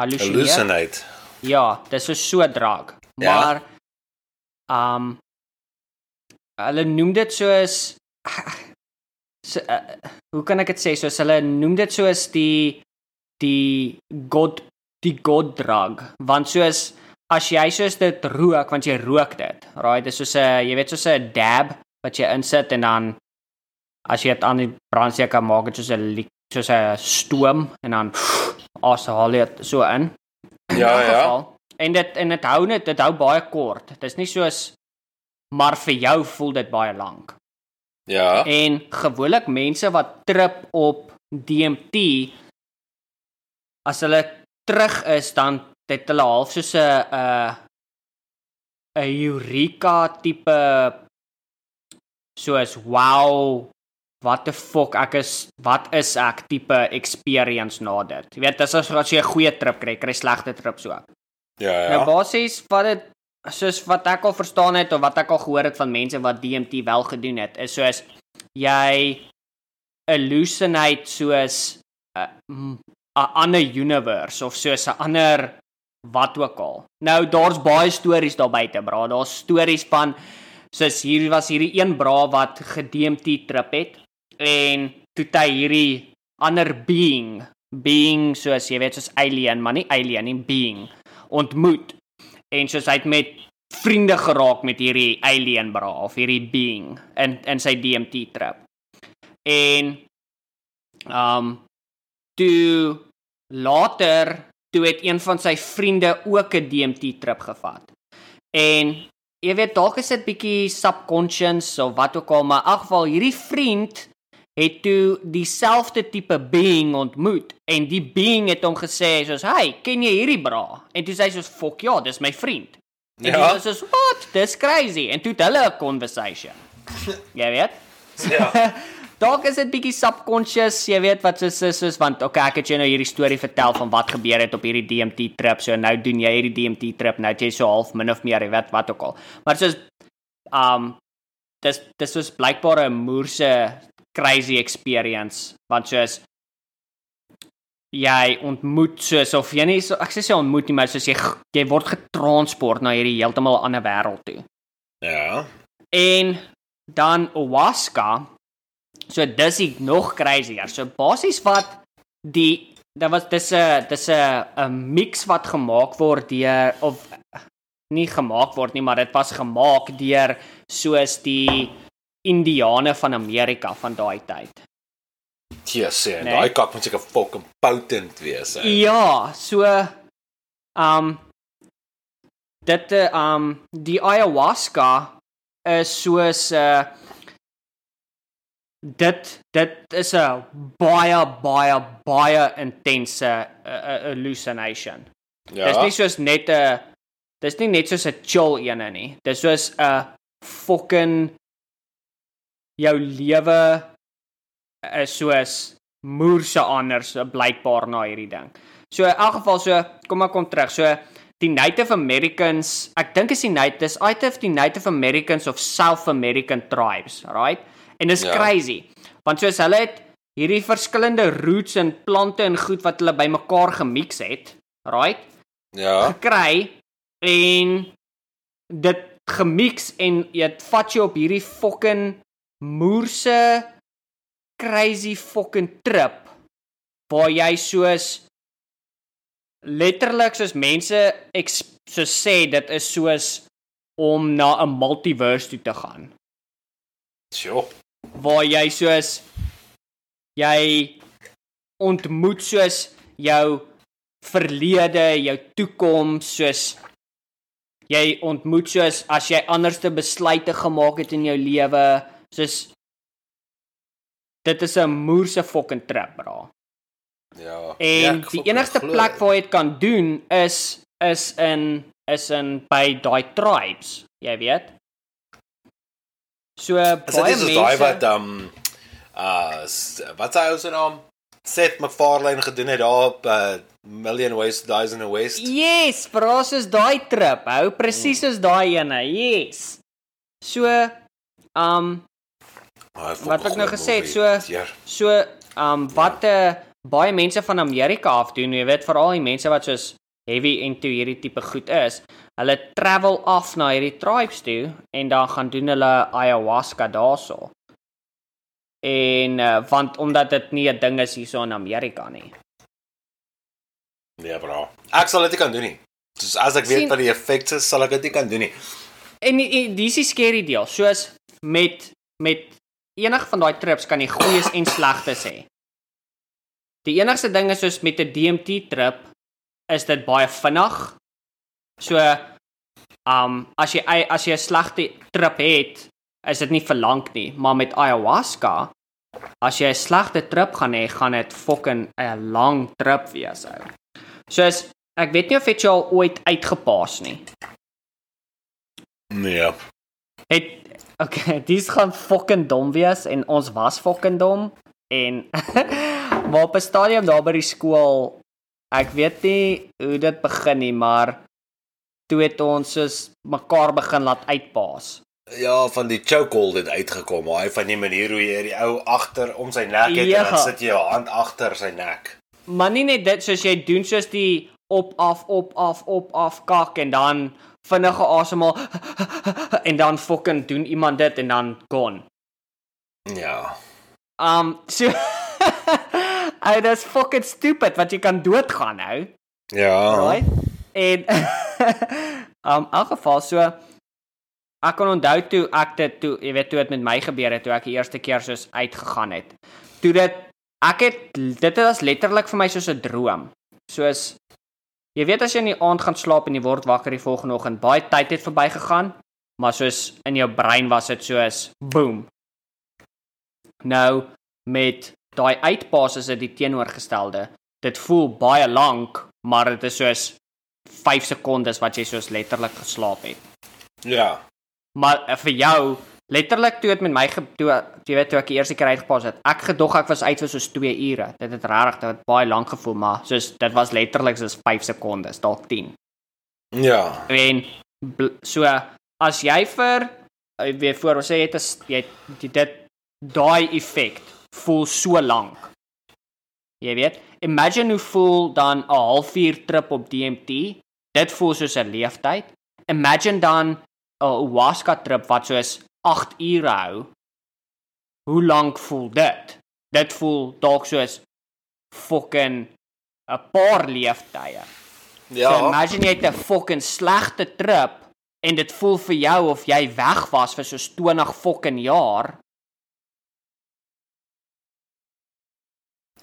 Hallusineer. Hallucinate. Ja, dis is so drug. Ja. Maar um hulle noem dit soos so, uh, hoe kan ek dit sê? Soos hulle noem dit soos die die god die god drug. Want soos as jy soos dit rook, want jy rook dit. Right, dis soos 'n jy weet soos 'n dab wat jy insit en dan as jy dit aan die brandseker maak, dit soos 'n soos 'n stoom en dan ashaal jy dit so in. Ja, In ja. En dit en dit hou net dit hou baie kort. Dit is nie soos maar vir jou voel dit baie lank. Ja. En gewoonlik mense wat trip op DMT as hulle terug is dan het hulle half soos 'n 'n 'n eureka tipe soos wow wat the fuck ek is wat is ek tipe experience na dit. Jy weet dis as as jy 'n goeie trip kry, kry slegte trips ook. Ja, Nou ja. basies wat dit soos wat ek al verstaan het of wat ek al gehoor het van mense wat DMT wel gedoen het, is soos jy hallucinate soos 'n 'n ander universe of soos 'n ander wat ook al. Nou daar's baie stories daar buite, bra. Daar's stories van soos hier was hierdie een bra wat ge-DMT trip het en toe hy hierdie ander being, being soos jy weet soos alien, maar nie alien nie, being ontmoet. En soos hy het met vriende geraak met hierdie alien bra of hierdie being in in sy DMT trip. En um toe later toe het een van sy vriende ook 'n DMT trip gevat. En jy weet dalk is dit bietjie subconscious of wat ook al, maar in elk geval hierdie vriend het toe dieselfde tipe being ontmoet en die being het hom gesê soos, "Hey, ken jy hierdie bra?" En toe sê hy soos, "Fok ja, dis my vriend." En Ja. hy soos, "What? Dis crazy." En toe het hulle 'n conversation. jy weet? Ja. Dalk is dit bietjie subconscious, jy weet wat soos is soos want okay, ek het jou nou hierdie storie vertel van wat gebeur het op hierdie DMT trip. So nou doen jy hierdie DMT trip, nou jy so half min of meer, jy weet wat ook al. Maar soos um dis dis soos blykbaar 'n moerse crazy experience want soos jy ontmoet soos of jy nie so ek sê jy ontmoet nie maar soos jy jy word getransport na hierdie heeltemal ander wêreld toe. Ja. En dan ayahuasca. So dis ek nog crazier. So basies wat die daar was dis 'n dis 'n 'n mix wat gemaak word deur of nie gemaak word nie, maar dit was gemaak deur soos die Indiane van Amerika van daai tyd. Jesus, en Nee. daai kak moet seker fucking potent wees. hè. Ja, so um dit eh, um die ayahuasca is soos 'n uh, dit dit is 'n baie baie baie intense uh, uh, hallucination. Ja. Dis nie soos net 'n dis nie net soos 'n chill ene nie. Dis soos 'n fucking jou lewe is soos moerse anders blykbaar na hierdie ding. So in elk geval so kom ek kom terug. So die Native Americans, ek dink is die Native uit of die Native Americans of South American tribes, right? En dis Ja. ja. crazy. Want soos hulle het hierdie verskillende roots en plante en goed wat hulle bymekaar gemix het, right? Ja. gekry en dit gemix en dit vat jou op hierdie fucking moerse crazy fucking trip waar jy soos letterlik soos mense ex, soos sê dit is soos om na 'n multiverse toe te gaan Sjoe. waar jy soos jy ontmoet soos jou verlede, jou toekoms, soos jy ontmoet soos as jy anderste besluite gemaak het in jou lewe, soos dit is 'n moerse fucking trip, bra. Ja. En ja, die enigste glo plek waar jy dit kan doen is is in is in by daai tribes, jy weet. So Is dit baie nie soos daai mense wat um uh wat sy ou se naam Seth MacFarlane gedoen het daar op uh, Million Ways to Die in the West? Yes, bra soos daai trip, hou presies soos daai ene. Yes. So um Oh, Wat ek nou gesê het, so- Ja. so um wat uh, baie mense van Amerika af doen, jy weet veral die mense wat soos heavy into hierdie tipe goed is, hulle travel af na hierdie tribes toe en dan gaan doen hulle ayahuasca daarso. En uh, want omdat dit nie 'n ding is hierso in Amerika nie. Ja, bro. Ek sal dit nie kan doen nie. Dus as ek weet Sien- wat die effek is, sal ek dit nie kan doen nie. En, en dis die scary deel. Soos met met enige van daai trips kan jy goeies en slegtes hê. Die enigste ding is soos met 'n DMT trip is dit baie vinnig. So um as jy as jy 'n slegte trip het, is dit nie vir lank nie, maar met ayahuasca as jy 'n slegte trip gaan hê, gaan dit fucking 'n lang trip wees ou. Soos ek weet nie of dit jou al ooit uitgepaas nie. Nee. Het okay, dis gaan fucking dom wees en ons was fucking dom en maar op 'n stadium daar by die skool ek weet nie hoe dit begin nie, maar toe het ons soos mekaar begin laat uitpaas. Ja, van die chokehold het uitgekom, hy van die manier hoe jy die ou agter om sy nek het Ja. en dan sit jy jou hand agter sy nek. Maar nie net dit soos jy doen soos die op af op af op af kak en dan vinnige asemhaal en dan fucking doen iemand dit en dan gone. Ja. Um so Hey, dis fucking stupid wat jy kan doodgaan nou. Ja. Right? En um in elk geval so ek kan onthou toe ek dit toe jy weet toe dit met my gebeur het toe ek die eerste keer soos uitgegaan het. Toe dit ek het dit was letterlik vir my soos 'n droom. Soos jy weet as jy in die aand gaan slaap en jy word wakker die volgende oggend, baie tyd het verbygegaan, maar soos in jou brein was dit soos boom. Nou met daai uitpaas is dit die teenoorgestelde. Dit voel baie lank, maar dit is soos 5 sekondes wat jy soos letterlik geslaap het. Ja. Maar uh, vir jou letterlik toe dit met my toe jy weet toe ek die eerste keer uitgepaas het, ek gedog ek was uit vir soos 2 ure. Dit het regtig dit het baie lank gevoel, maar soos dit was letterlik soos 5 sekondes, dalk 10. Ja. En so as jy vir eh, weer voor ons sê jy het 'n s- jy het dit daai effek voel so lank. Jy weet, imagine hoe voel dan 'n halfuur trip op DMT? Dit voel soos 'n leeftyd. Imagine dan 'n ayahuasca trip wat soos 8 ure hou. Hoe lank voel dit? Dit voel dalk soos fucking 'n paar leeftye. Ja. So imagine jy het 'n fucking slegte trip en dit voel vir jou of jy weg was vir so 20 fucking jaar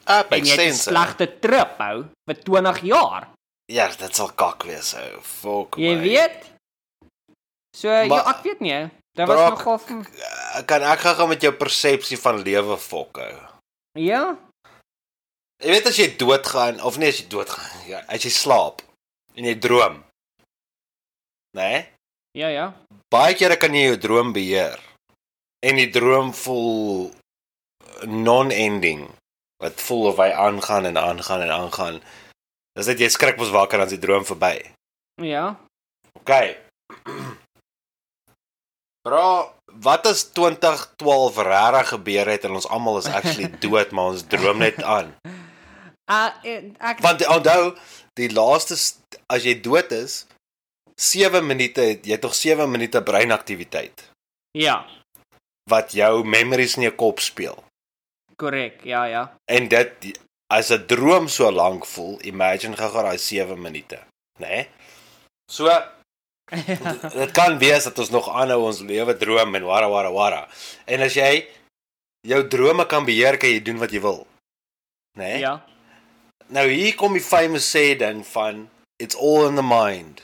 Ah, en jy het 'n slegte trip hou vir 20 jaar. Ja, dit sal kak wees ou. Fuck. Jy my. weet? So ja, Maar- ek weet nie. Dit was Brak- nogal v- Eh, Kan ek gou met jou persepsie van lewe fok ou? ja. Jy weet as jy doodgaan of nee as jy doodgaan, ja, as jy slaap en jy droom. Né? Nee? Ja, ja. Baie kere kan jy jou droom beheer. En die droom voel non-ending. Wat voel of hy aangaan en aangaan en aangaan. Dis net jy skrik mos wakker dan is die droom verby. Ja. OK. Bro, wat as 2012 regtig gebeur het en ons almal is actually dood, maar ons droom net aan? Uh, ek Want onthou, die laaste st- as jy dood is, 7 minute, het- jy het nog 7 minute breinaktiwiteit Ja, wat jou memories in jou kop speel. korrek. Ja, ja. En dit as 'n droom so lank voel, imagine gou daai 7 minute, né? Nee? So dit kan wees dat ons nog aanhou ons lewe droom en wara wara wara. En as jy jou drome kan beheer, kan jy doen wat jy wil. Né? Nee? ja. Nou hier kom die famous sê dan van it's all in the mind.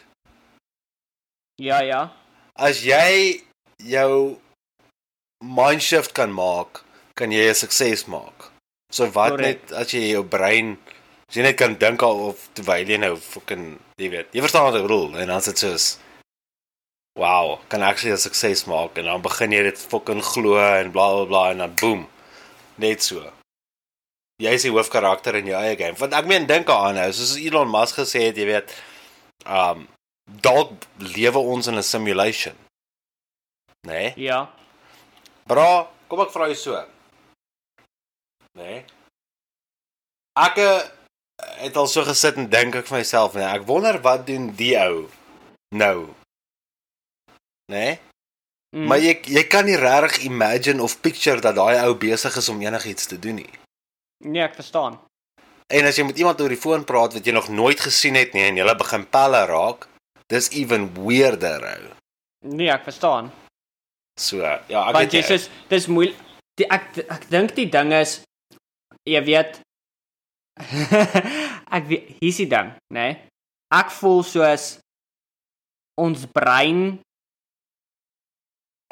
Ja, ja. As jy jou mind shift kan maak, kan jy 'n sukses maak. So wat Correct. net as jy jou brein as jy net kan dink al of terwyl jy nou fucking jy weet, jy verstaan wat ek bedoel en dan is dit soos wow, kan actually 'n sukses maak en dan begin jy dit fucking glo en bla bla bla en dan boom. Net so. Jy is die hoofkarakter in jou eie game. Want ek meen dink aan nou, soos Elon Musk gesê het, jy weet, um dalk lewe ons in 'n simulation. Né? Nee? Ja. Bra, kom ek vra jou so. Né? Nee? Ek eh, het al so gesit en dink ek vir myself, nee, ek wonder wat doen die ou nou. Né? Nee? Mm. Maar jy jy kan nie regtig imagine of picture dat daai ou besig is om enigiets te doen nie. Nee, ek verstaan. En as jy met iemand oor die foon praat wat jy nog nooit gesien het nie en jy begin pelle raak, dis even weirder. Ou. Nee, ek verstaan. So, ja, ek Want jy sê dis moeilik. Ek ek dink die ding is jy weet ek weet hier's die ding, né? Nee? Ek voel soos ons brein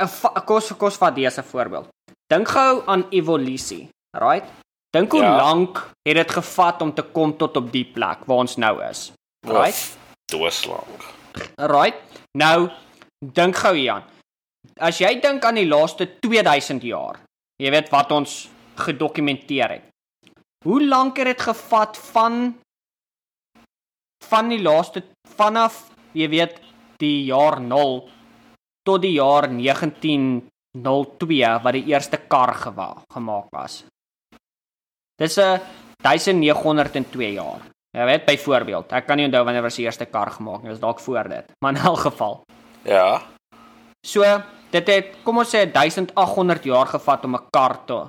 'n kos vir kos vat dese voorbeeld. Dink gou aan evolusie, right? Dink hoe Ja. lank het dit gevat om te kom tot op die plek waar ons nou is. Right? Doodslank. Right? Nou dink gou hieraan. As jy dink aan die laaste 2000 jaar, jy weet wat ons gedokumenteer het. Hoe lank het dit gevat van van die laaste vanaf jy weet die jaar 0 tot die jaar 1902 wat die eerste kar gewa, gemaak was. Dis 'n 1902 jaar. Jy weet byvoorbeeld, ek kan nie onthou wanneer was die eerste kar gemaak nie, was dalk voor dit. Maar in elk geval. Ja. So, dit het kom ons sê 1800 jaar gevat om 'n kar te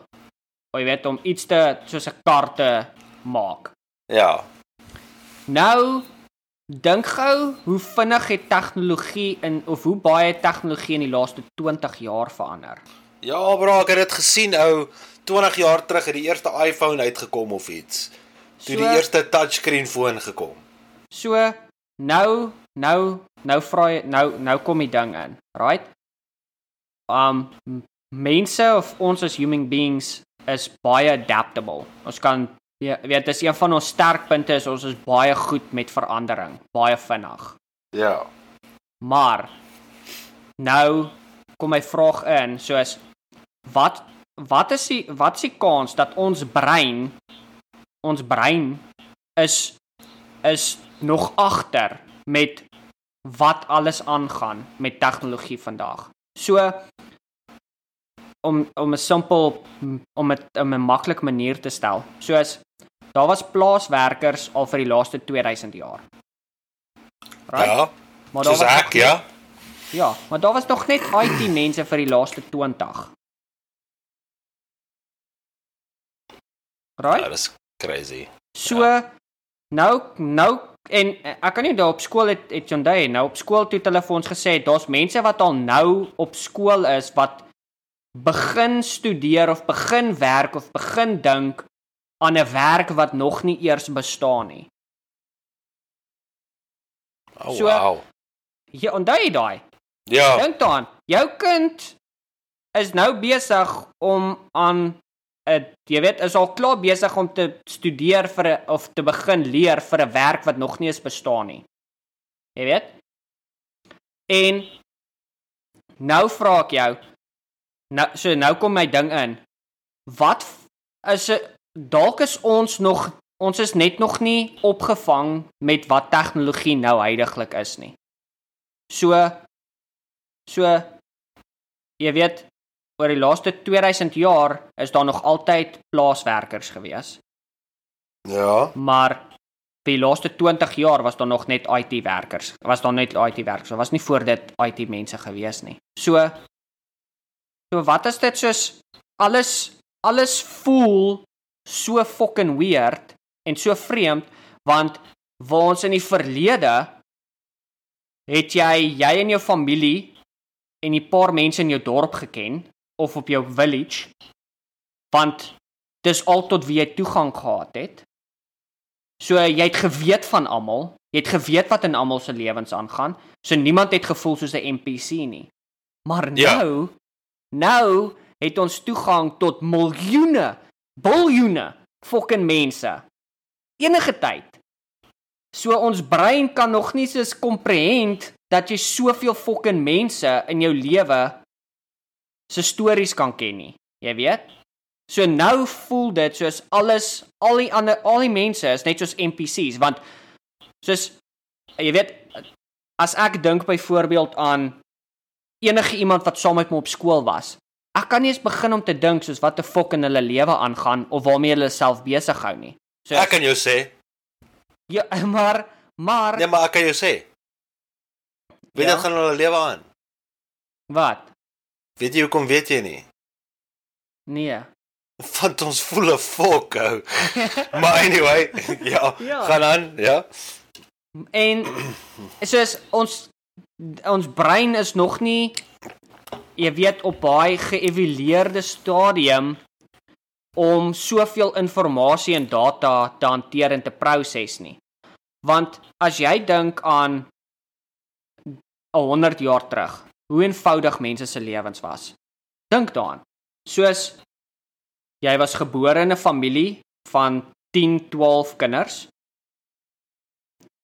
jy weet om iets te soos 'n kar te maak. Ja. Nou dink gou hoe vinnig het tegnologie in of hoe baie tegnologie in die laaste 20 jaar verander. Ja, bro, ek het dit gesien ou 20 jaar terug het die eerste iPhone uitgekom of iets. Toe So- die eerste touchscreen foon gekom. So nou nou nou vra jy nou nou kom die ding in, right? Um mense of ons as human beings is baie adaptable. Ons kan ja, weet dis een van ons sterkpunte is ons is baie goed met verandering, baie vinnig. Ja. Maar nou kom my vraag in, soos wat wat is die wat is die kans dat ons brein ons brein is is nog agter met wat alles aangaan met tegnologie vandag. So om om 'n simpel om dit om 'n maklik manier te stel. Soos daar was plaaswerkers al vir die laaste 2000 jaar. Ja. Maar Soos nog ek, nie- ja. Ja, maar daar was nog net IT mense vir die laaste 20. Right? Ja, dis crazy. So nou nou en eh, ek kan nie daar op skool het het Hyundai nou op skool toe hulle vir ons gesê daar's mense wat al nou op skool is wat begin studeer of begin werk of begin dink aan 'n werk wat nog nie eers bestaan nie. Oh, So- wow. Jy onthou jy daai? Ja. Dink daaraan, jou kind is nou besig om aan 'n jy weet, is al klaar besig om te studeer vir 'n of te begin leer vir 'n werk wat nog nie eens bestaan nie. Jy weet? En nou vra ek jou, nou so nou kom my ding in. Wat is 'n dalk is ons nog ons is net nog nie opgevang met wat tegnologie nou heidaglik is nie. So so jy weet oor die laaste 2000 jaar is daar nog altyd plaaswerkers gewees, Ja. maar vir die laaste 20 jaar was daar nog net IT werkers. Was daar net IT werkers. Daar was nie voor dit IT mense gewees nie. So so wat is dit soos alles alles voel so fucking weird en so vreemd want waar ons in die verlede het jy jy en jou familie en 'n paar mense in jou dorp geken of op jou village want dis al tot wie jy toegang gehad het. So jy het geweet van almal, jy het geweet wat in almal se lewens aangaan. So niemand het gevoel soos 'n NPC nie. Maar Ja. nou nou het ons toegang tot miljoene, biljoene fucking mense. Enige tyd. So ons brein kan nog nie soos komprehend dat jy soveel fucking mense in jou lewe se stories kan ken nie. Jy weet? So nou voel dit soos alles al die ander al die mense is net soos NPC's want soos jy weet as ek dink byvoorbeeld aan enige iemand wat saam met my op skool was. Ek kan nie eens begin om te dink soos wat 'n fok in hulle lewe aangaan of waarmee hulle self besig hou nie. So Ek kan jou sê. ja, maar maar Nee, maar ek kan jou sê. Weet Ja? dit gaan hulle lewe aan. wat? Weet jy hoekom weet jy nie? Nee. Want ons voel 'n fok ou. maar anyway, ja, Ja. gaan aan, ja. En soos ons ons brein is nog nie jy weet op baie geëvalueerde stadium om soveel inligting en data te hanteer en te proses nie. Want as jy dink aan 'n 100 jaar terug, hoe eenvoudig mense se lewens was. Dink daaraan. Soos jy was gebore in 'n familie van 10, 12 kinders.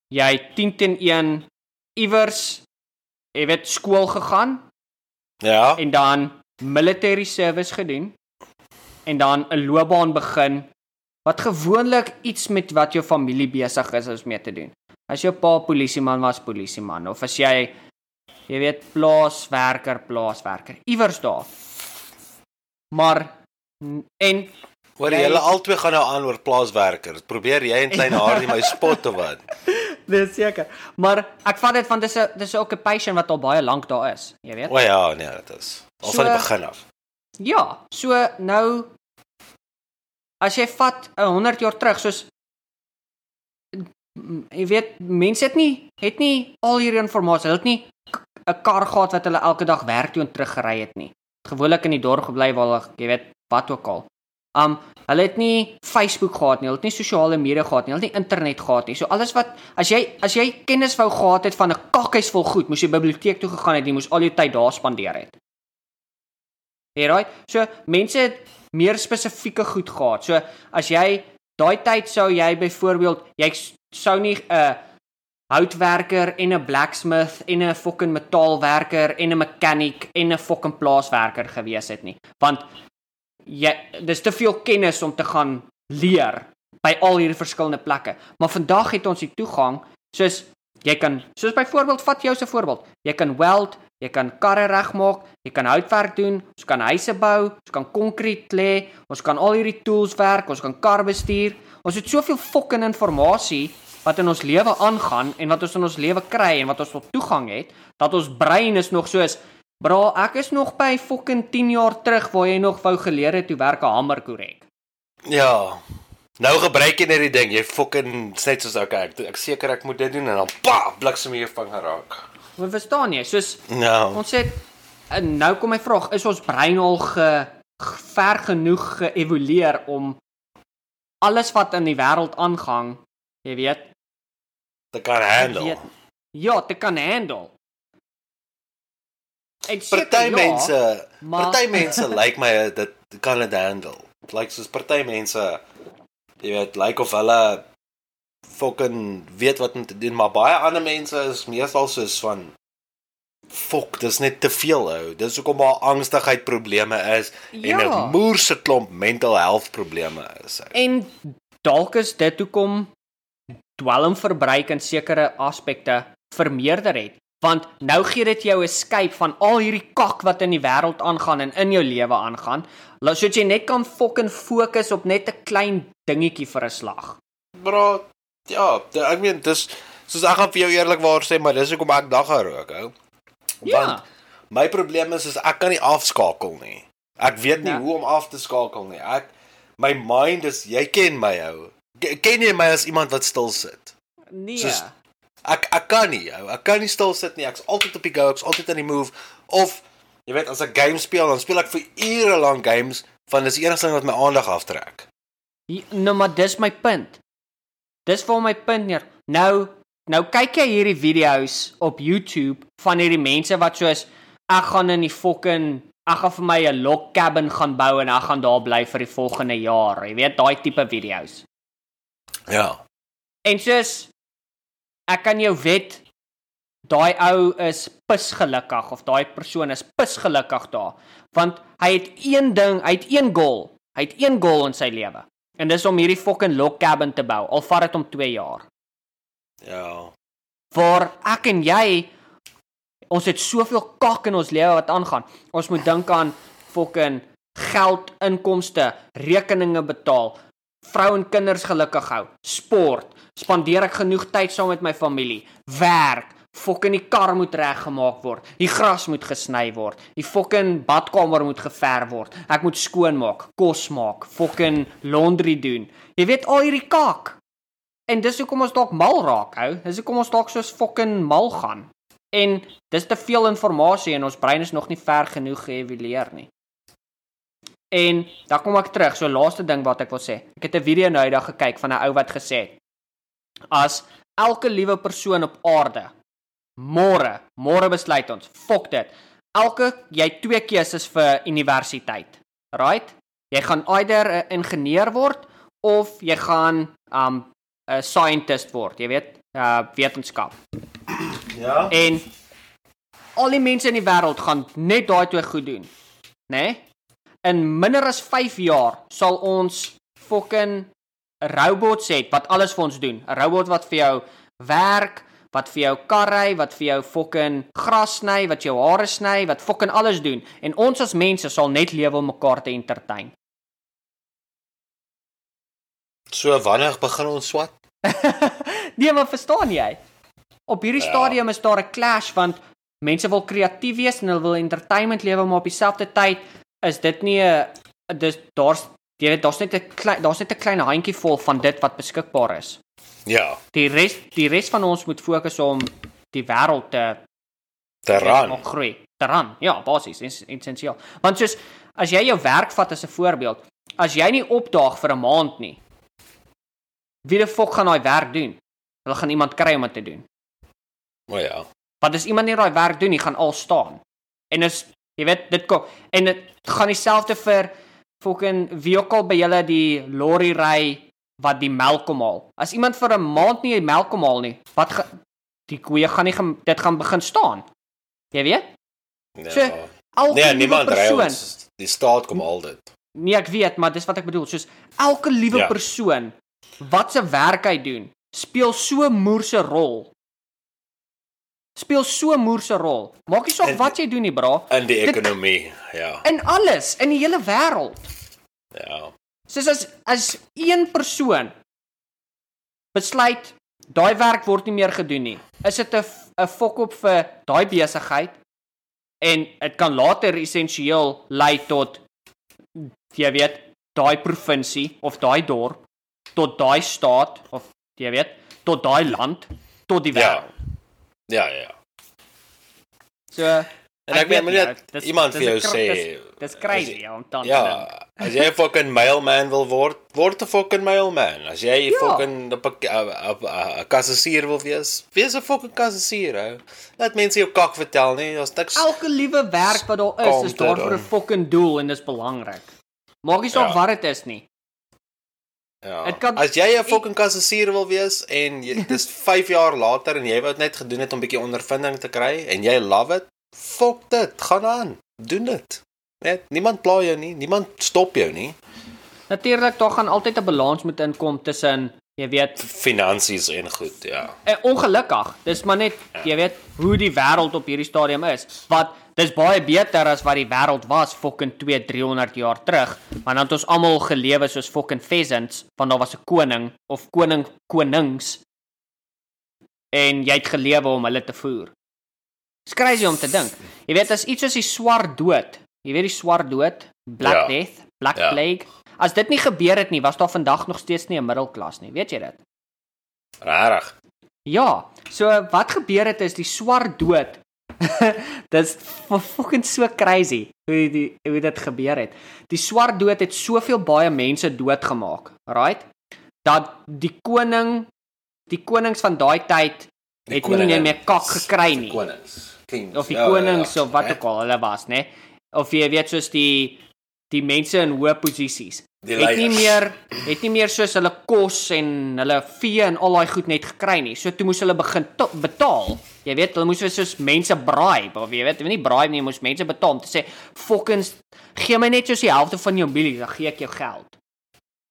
Jy het 10 teen 1 iewers jy weet skool gegaan Ja. en dan military service gedoen en dan 'n loopbaan begin wat gewoonlik iets met wat jou familie besig is is mee te doen. As jou pa polisieman was, polisieman of as jy jy weet plaaswerker, plaaswerker, iewers daar. Maar en Hoor Jy- julle albei gaan nou aan oor plaaswerkers. Probeer jy en klein Hardy my spot of wat? dis seker. Maar ek vat dit van dis 'n dis 'n occupation wat al baie lank daar is, jy weet. O ja, nee, dit is al van die So- begin af. Ja, so nou as jy vat 'n 100 jaar terug soos jy weet mense het nie het nie al hierdie inligting, hulle het nie 'n kar gehad wat hulle elke dag werk toe en terug gery het nie. Gewoonlik in die dorp gebly waar hulle jy weet wat ook al. Um hulle het nie Facebook gehad nie, hulle het nie sosiale media gehad nie, hulle het nie internet gehad nie. So alles wat as jy as jy kennis wou gehad het van 'n kakhuis vol goed, moes jy biblioteek toe gegaan het, jy moes al jou tyd daar spandeer het. Alright. So mense het meer spesifieke goed gehad. So as jy daai tyd sou jy byvoorbeeld jy sou nie 'n uh, houtwerker en 'n blacksmith en 'n fucking metaalwerker en 'n mechanic en 'n fucking plaaswerker gewees het nie. Want jy dis te veel kennis om te gaan leer by al hierdie verskillende plekke. Maar vandag het ons die toegang soos jy kan soos byvoorbeeld vat jou se voorbeeld. Jy kan weld, jy kan karre regmaak, jy kan houtwerk doen, ons kan huise bou, ons kan konkreet lê, ons kan al hierdie tools werk, ons kan kar bestuur. Ons het soveel fucking inligting wat in ons lewe aangaan en wat ons in ons lewe kry en wat ons tot toegang het, dat ons brein is nog soos Bra, ek is nog by fucking 10 jaar terug waar jy nog wou geleer het hoe werk 'n hamer korrek. Ja. Nou gebruik jy net die ding, jy fucking net soos okay, ek, ek seker ek moet dit doen en dan pa, bliksem hier vinger raak. Hoe verstaan jy? Soos Ja. ons het en nou kom my vraag, is ons brein al ge, ver genoeg geëvolueer om alles wat in die wêreld aangaan, jy weet, Dit kan handle. weet ja, te kan handle. En seker Party ja, mense, maar- party mense lyk my uh, dit kan dit handle. Like soos party mense jy weet, lyk of hulle fucking weet wat om te doen, maar baie ander mense is meestal soos van fok, dis net te veel ou. Dis hoekom daar angstigheid probleme is en Ja. 'n moerse klomp mental health probleme is. Ou. En dalk is dit hoekom dwelmverbruik in sekere aspekte vermeerder het. Want nou gee dit jou 'n escape van al hierdie kak wat in die wêreld aangaan en in jou lewe aangaan. Laat sodat jy net kan fucking fokus op net 'n klein dingetjie vir 'n slag. Bro, ja, ek meen dis soos ek gaan vir jou eerlikwaar sê, maar dis hoekom ek dagga rook, ou. Ja. Want my probleem is is ek kan nie afskakel nie. Ek weet nie Ja. hoe om af te skakel nie. Ek my mind is jy ken my ou. Ken jy my as iemand wat stil sit? Nee. Soos- Ek ek kan nie ou. Ek kan nie stil sit nie. Ek's altyd op die go, ek's altyd in die move of jy weet as ek game speel, dan speel ek vir ure lank games van dis die enigste ding wat my aandag aftrek. Nou maar dis my punt. Dis waar my punt neer. Nou nou kyk jy hierdie video's op YouTube van hierdie mense wat soos ek gaan in die fucking ek gaan vir my 'n log cabin gaan bou en ek gaan daar bly vir die volgende jaar. Jy weet daai tipe video's. Ja. En soos ek kan jou wet daai ou is pisgelukkig of daai persoon is pisgelukkig daar want hy het een ding, hy het een goal. Hy het een goal in sy lewe. En dis om hierdie fucking log cabin te bou. Al vat dit hom 2 jaar. Ja. Waar ek en jy ons het soveel kak in ons lewe wat aangaan. Ons moet dink aan fucking geld, inkomste, rekeninge betaal, vrou en kinders gelukkig hou, sport, spandeer ek genoeg tyd saam met my familie, werk, Fucking die kar moet reggemaak word. Die gras moet gesny word. Die fucking badkamer moet geverf word. Ek moet skoonmaak, kos maak, fucking laundry doen. Jy weet al hierdie kak. En dis hoekom ons dalk mal raak, ou. Dis hoekom ons dalk soos fucking mal gaan. En dis te veel inligting en ons brein is nog nie ver genoeg geëvalueer nie. En dan kom ek terug, so laaste ding wat ek wil sê. Ek het 'n video nou eendag gekyk van 'n ou wat gesê het as elke liewe persoon op aarde môre, môre besluit ons, fok dit. Elke jy twee keuses vir universiteit. Right? Jy gaan either 'n ingenieur word of jy gaan um 'n scientist word, jy weet, uh wetenskap. Ja. En al die mense in die wêreld gaan net daai twee goed doen. Né? Nee? In minder as 5 jaar sal ons fucking robots het wat alles vir ons doen. 'n Robot wat vir jou werk, wat vir jou kar ry, wat vir jou fucking gras sny, wat jou hare sny, wat fucking alles doen. En ons as mense sal net lewe om mekaar te entertain. So wanneer begin ons swat? nee, maar verstaan jy? Op hierdie Ja. stadium is daar 'n clash want mense wil kreatief wees en hulle wil entertainment lewe maar op dieselfde tyd is dit nie 'n dis daar's jy weet daar's net 'n klein daar's net 'n klein handjie vol van dit wat beskikbaar is. Ja, Die res die res van ons moet fokus om die wêreld te te ran. nog groei. Te ran. Ja, basies essensieel. Want soos as jy jou werk vat as 'n voorbeeld, as jy nie opdaag vir 'n maand nie, wie die fok gaan daai werk doen? Hulle gaan iemand kry om dit te doen. O ja. Want as iemand nie daai werk doen nie, gaan al staan. En is jy weet, dit kom en dit gaan dieselfde vir fucking wie ook al by julle die lorry ry wat die melk kom haal. As iemand vir 'n maand nie die melk kom haal nie, wat ga, die koeie gaan nie dit gaan begin staan. Jy weet? ja. So, nee, niemand ry persoon, ons. Die staat kom al dit. Nee, ek weet, maar dis wat ek bedoel, soos elke liewe Ja. persoon wat se werk hy doen, speel so moerse rol. Speel so moerse rol. Maak nie saak wat jy doen nie, bra. In die Dit- ekonomie. Ja. In alles, in die hele wêreld. Ja. Soos as as een persoon besluit daai werk word nie meer gedoen nie. Is dit 'n 'n fok op vir daai besigheid en dit kan later essensieel lei tot jy weet daai provinsie of daai dorp tot daai staat of jy weet tot daai land tot die Ja. Wêreld. Ja, ja. So En ek nie, net iemand vir jou sê dis- crazy ja, om dan dink. Ja, as jy 'n fucking mailman wil word, word 'n fucking mailman. As jy Ja. fucking 'n 'n 'n 'n kassasier wil wees, wees 'n fucking kassasier, ou. Laat mense jou kak vertel nie, daar's niks Elke liewe werk wat daar is, is daar vir 'n fucking doel en dis belangrik. Maak nie saak Ja. wat dit is nie. Ja. Kan- As jy 'n fucking kassasier wil wees en jy dis 5 jaar later en jy wou dit net gedoen het om 'n bietjie ondervinding te kry en jy love it, fuck dit, gaan aan, doen dit. Net niemand pla jou nie, niemand stop jou nie. Natuurlik daar gaan altyd 'n balans moet inkom tussen jy weet Finansies en goed, ja. eh, ongelukkig. Dis maar net jy weet hoe die wêreld op hierdie stadium is. Wat dis baie beter as wat die wêreld was fucking 2 300 jaar terug. Want dan het ons almal gelewe soos fucking pheasants, want daar was 'n koning of koning konings en jy het gelewe om hulle te voer. Dis crazy om te dink. Jy weet as iets soos die swart dood, jy weet die swart dood, Black Ja. Death, Black Ja. Plague, as dit nie gebeur het nie, was daar vandag nog steeds nie 'n middelklas nie, weet jy dit? Regtig. Ja, so wat gebeur het is die swart dood. Dis f- fucking so crazy hoe die hoe dit gebeur het. Die swart dood het soveel baie mense doodgemaak, right? Dat die koning die konings van daai tyd Die het nie koninge- meer kak gekry nie. Konings. Kings. Of die Ja, konings ja, of wat ja. ook al hulle was, né? Of jy weet soos die die mense in hoë posisies Die het nie leiers. meer het nie meer soos hulle kos en hulle vee en al daai goed net gekry nie. So toe moes hulle begin betaal. Jy weet, hulle moes soos mense bribe of jy weet, nie bribe nie, moes mense betaal om te sê, "Fokkens, gee my net soos die helfte van jou milie, dan gee ek jou geld."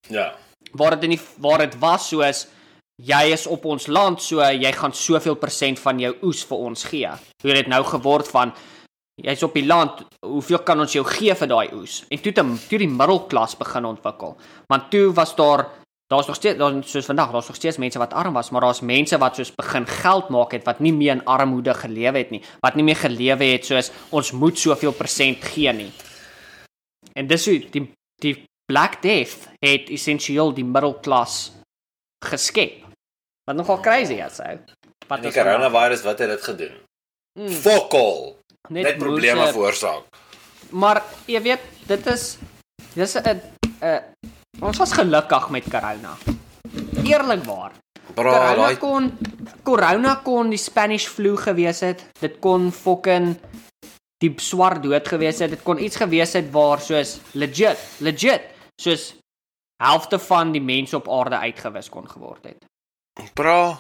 Ja. Waar dit in die waar dit was soos jy is op ons land, so jy gaan soveel persent van jou oes vir ons gee. Hoe het dit nou geword van jy's op die land, hoeveel kan ons jou gee vir daai oes? En toe het toe die middelklas begin ontwikkel. Want toe was daar daar's nog steeds daar soos vandag, daar's nog steeds mense wat arm was, maar daar's mense wat soos begin geld maak het wat nie meer in armoede gelewe het nie, wat nie meer gelewe het soos ons moet soveel persent gee nie. En dis hoe die die Black Death het essensieel die middelklas geskep. Wat nogal crazy is, ou. Wat Die vandag? coronavirus wat het dit gedoen? Mm, Fuck all. Net probleme veroorsaak. Maar jy weet, dit is dis 'n 'n ons was gelukkig met corona. Eerlikwaar. Bro, Corona daai kon corona kon die Spanish flu gewees het. Dit kon fucking die swart dood gewees het. Dit kon iets gewees het waar soos legit, legit, soos helfte van die mense op aarde uitgewis kon geword het. bro.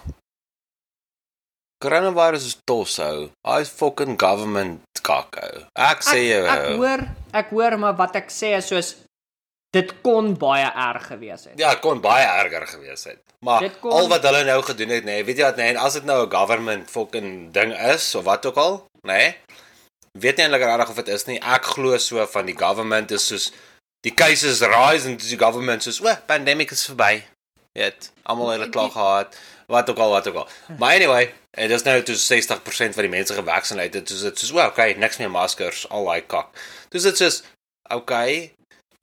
Coronavirus is tos ou. Hy's fucking government kakko. Ek sê jou. ek, ek hoor, ek hoor maar wat ek sê is soos dit kon baie erg gewees het. Ja, dit kon baie erger gewees het. Maar kon- al wat hulle nou gedoen het, nê, nee, weet jy wat, nê, nee, as dit nou 'n government fucking ding is of wat ook al, nê? Nee, weet nie eintlik regtig of dit is nie. Ek glo so van die government is soos die cases rise en die government soos, "O, pandemic is verby." Weet, almal het dit klaar gehad. Wat ook al, wat ook al. Maar anyway, en dis nou toe 60% van die mense gevaksinate het, soos dit soos, "O, okay, niks meer maskers, al daai kak." Dis dit soos, okay,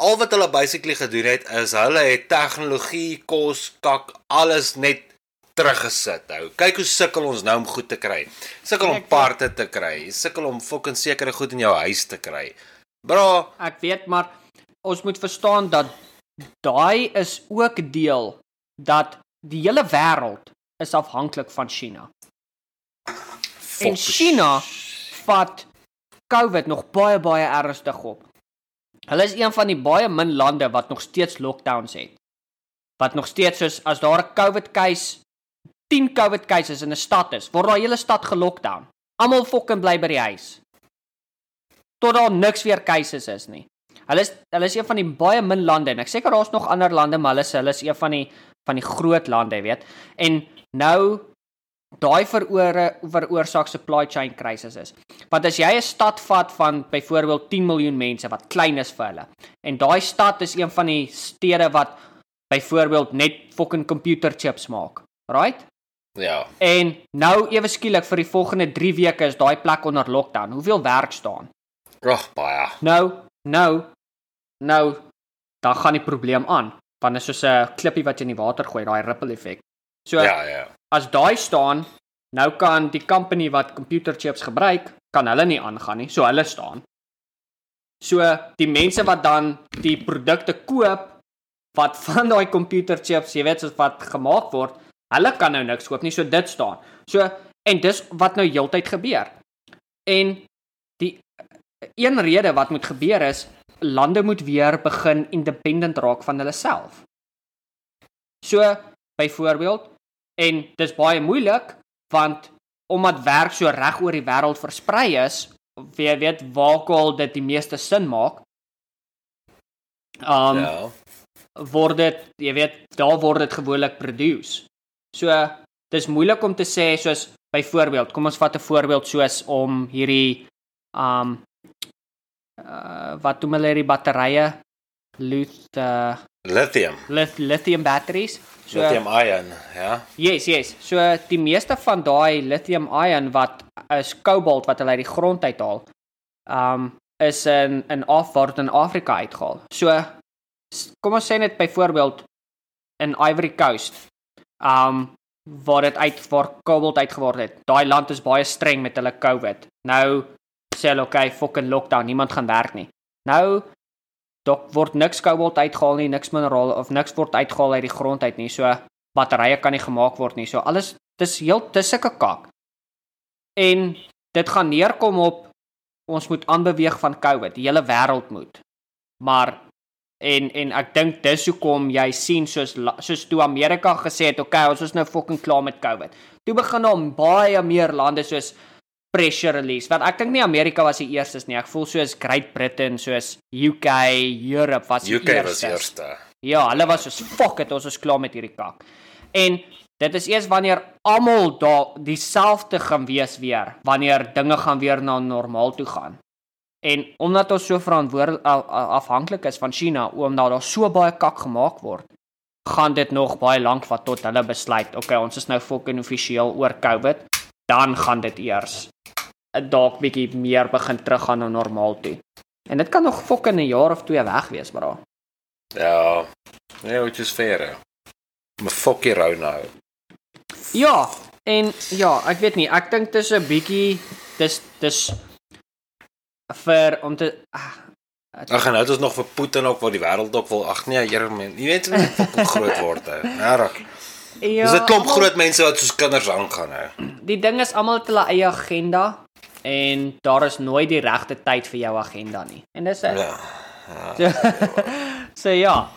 al wat hulle basically gedoen het is hulle het tegnologie, kos, kak, alles net teruggesit. Ou, kyk hoe sukkel ons nou om goed te kry. Sukkel om parte te kry. Sukkel om fucking sekere goed in jou huis te kry. Bro, Ek weet maar ons moet verstaan dat daai is ook deel dat die hele wêreld is afhanklik van China. En China vat COVID nog baie baie ernstig op. Hulle is een van die baie min lande wat nog steeds lockdowns het. Wat nog steeds soos as daar 'n COVID case 10 COVID cases in 'n stad is, word daai hele stad gelockdown. Almal fucking bly by die huis. Tot daar niks weer cases is nie. Hulle is hulle is een van die baie min lande en ek seker daar's nog ander lande, maar hulle is hulle is een van die van die groot lande, jy weet. En nou daai veroore veroorsaak supply chain crisis is. Want as jy 'n stad vat van byvoorbeeld 10 miljoen mense wat klein is vir hulle en daai stad is een van die stede wat byvoorbeeld net fucking computer chips maak. Right? ja. En nou ewe skielik vir die volgende 3 weke is daai plek onder lockdown. Hoeveel werk staan? Rog baie. Nou, nou, nou dan gaan die probleem aan. Want dit is soos 'n klippie wat jy in die water gooi, daai ripple effek. So Ja, ja. as daai staan, nou kan die company wat computer chips gebruik, kan hulle nie aangaan nie. So hulle staan. So die mense wat dan die produkte koop wat van daai computer chips, jy weet, soos wat gemaak word, hulle kan nou niks koop nie, so dit staan. So en dis wat nou heeltyd gebeur. En die een rede wat moet gebeur is lande moet weer begin independent raak van hulle self. So byvoorbeeld en dis baie moeilik want omdat werk so reg oor die wêreld versprei is, jy weet waar al dit die meeste sin maak. Um Ja. word dit, jy weet, daar word dit gewoonlik produce. So dis moeilik om te sê soos byvoorbeeld, kom ons vat 'n voorbeeld soos om hierdie um uh wat doen hulle hierdie batterye? Luth uh Lithium. lith lithium batteries. So Lithium ion, ja. Yes, yes. So die meeste van daai lithium ion wat is kobalt wat hulle uit die grond uithaal, um is in in af word in Afrika uitgehaal. So kom ons sê net byvoorbeeld in Ivory Coast, um waar dit uit waar kobalt uitgeword het. Daai land is baie streng met hulle COVID. Nou sê hulle okay, fucking lockdown, niemand gaan werk nie. Nou dok word niks kobalt uitgehaal nie, niks mineraal of niks word uitgehaal uit die grond uit nie. So batterye kan nie gemaak word nie. So alles dis heel dis sulke kak. En dit gaan neerkom op ons moet aanbeweeg van COVID. Die hele wêreld moet. Maar en en ek dink dis hoekom jy sien soos soos toe Amerika gesê het, okay, ons is nou fucking klaar met COVID. Toe begin daar baie meer lande soos pressure release. Want ek dink nie Amerika was die eerstes nie. Ek voel soos Great Britain, soos UK, Europe was die UK was eerstes. eerste. Ja, hulle was soos fuck it, ons is klaar met hierdie kak. En dit is eers wanneer almal daar dieselfde gaan wees weer, wanneer dinge gaan weer na normaal toe gaan. En omdat ons so verantwoordelik afhanklik is van China, omdat daar so baie kak gemaak word, gaan dit nog baie lank vat tot hulle besluit, okay, ons is nou fucking offisieel oor COVID, dan gaan dit eers 'n dalk bietjie meer begin teruggaan na normaal toe. En dit kan nog fucking 'n jaar of twee weg wees, bra. Ja. Nee, which is fair. hè. Maar fuck hier rou nou. Ja, en ja, ek weet nie, ek dink dis 'n bietjie dis dis vir om te ah, Ag en nou het ons nog vir Putin ook wat die wêreld ook wil. Ag nee, Here. Jy weet hoe groot word hy. Regtig. Ja, Dis 'n klomp almal- groot mense wat soos kinders aangaan nou. Die ding is almal het hulle eie agenda en daar is nooit die regte tyd vir jou agenda nie. En dis 'n Ja. so ja,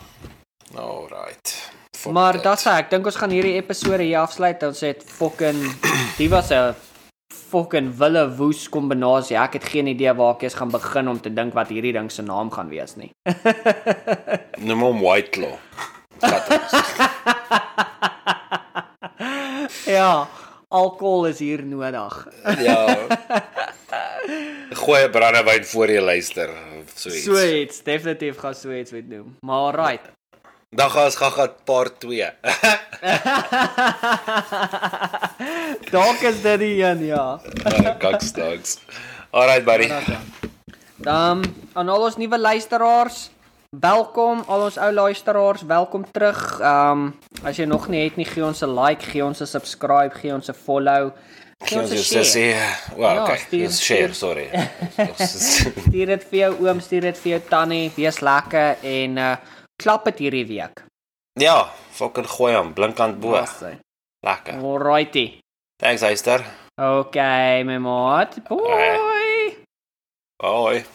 Alright. Fuck maar dit. dit sê ek dink ons gaan hierdie episode hier afsluit. Ons het fucking die was 'n fucking wille woes kombinasie. Ek het geen idee waar ek eers gaan begin om te dink wat hierdie ding se naam gaan wees nie. Noem hom White Claw. Ja, alkohol is hier nodig. ja. Goeie brandewyn voor jy luister of so iets. So iets, definitief gaan so iets moet doen. Maar right. Dan gaan ons gaga part 2. Dalk is dit die een, ja. Kakstaks. Alright buddy. Dan aan al ons nuwe luisteraars, welkom al ons ou luisteraars, welkom terug. Ehm um, as jy nog nie het nie, gee ons 'n like, gee ons 'n subscribe, gee ons 'n follow. Gee ons 'n share. sê, well, Ja, okay. stuur- Dis share, stuur- sorry. Stuur dit vir jou oom, stuur dit vir jou tannie, wees lekker en uh klap dit hierdie week. ja, fucking gooi hom blinkkant bo. Lekker. Alrighty. Thanks, Eyster. Okay, my maat. Boy. Bye.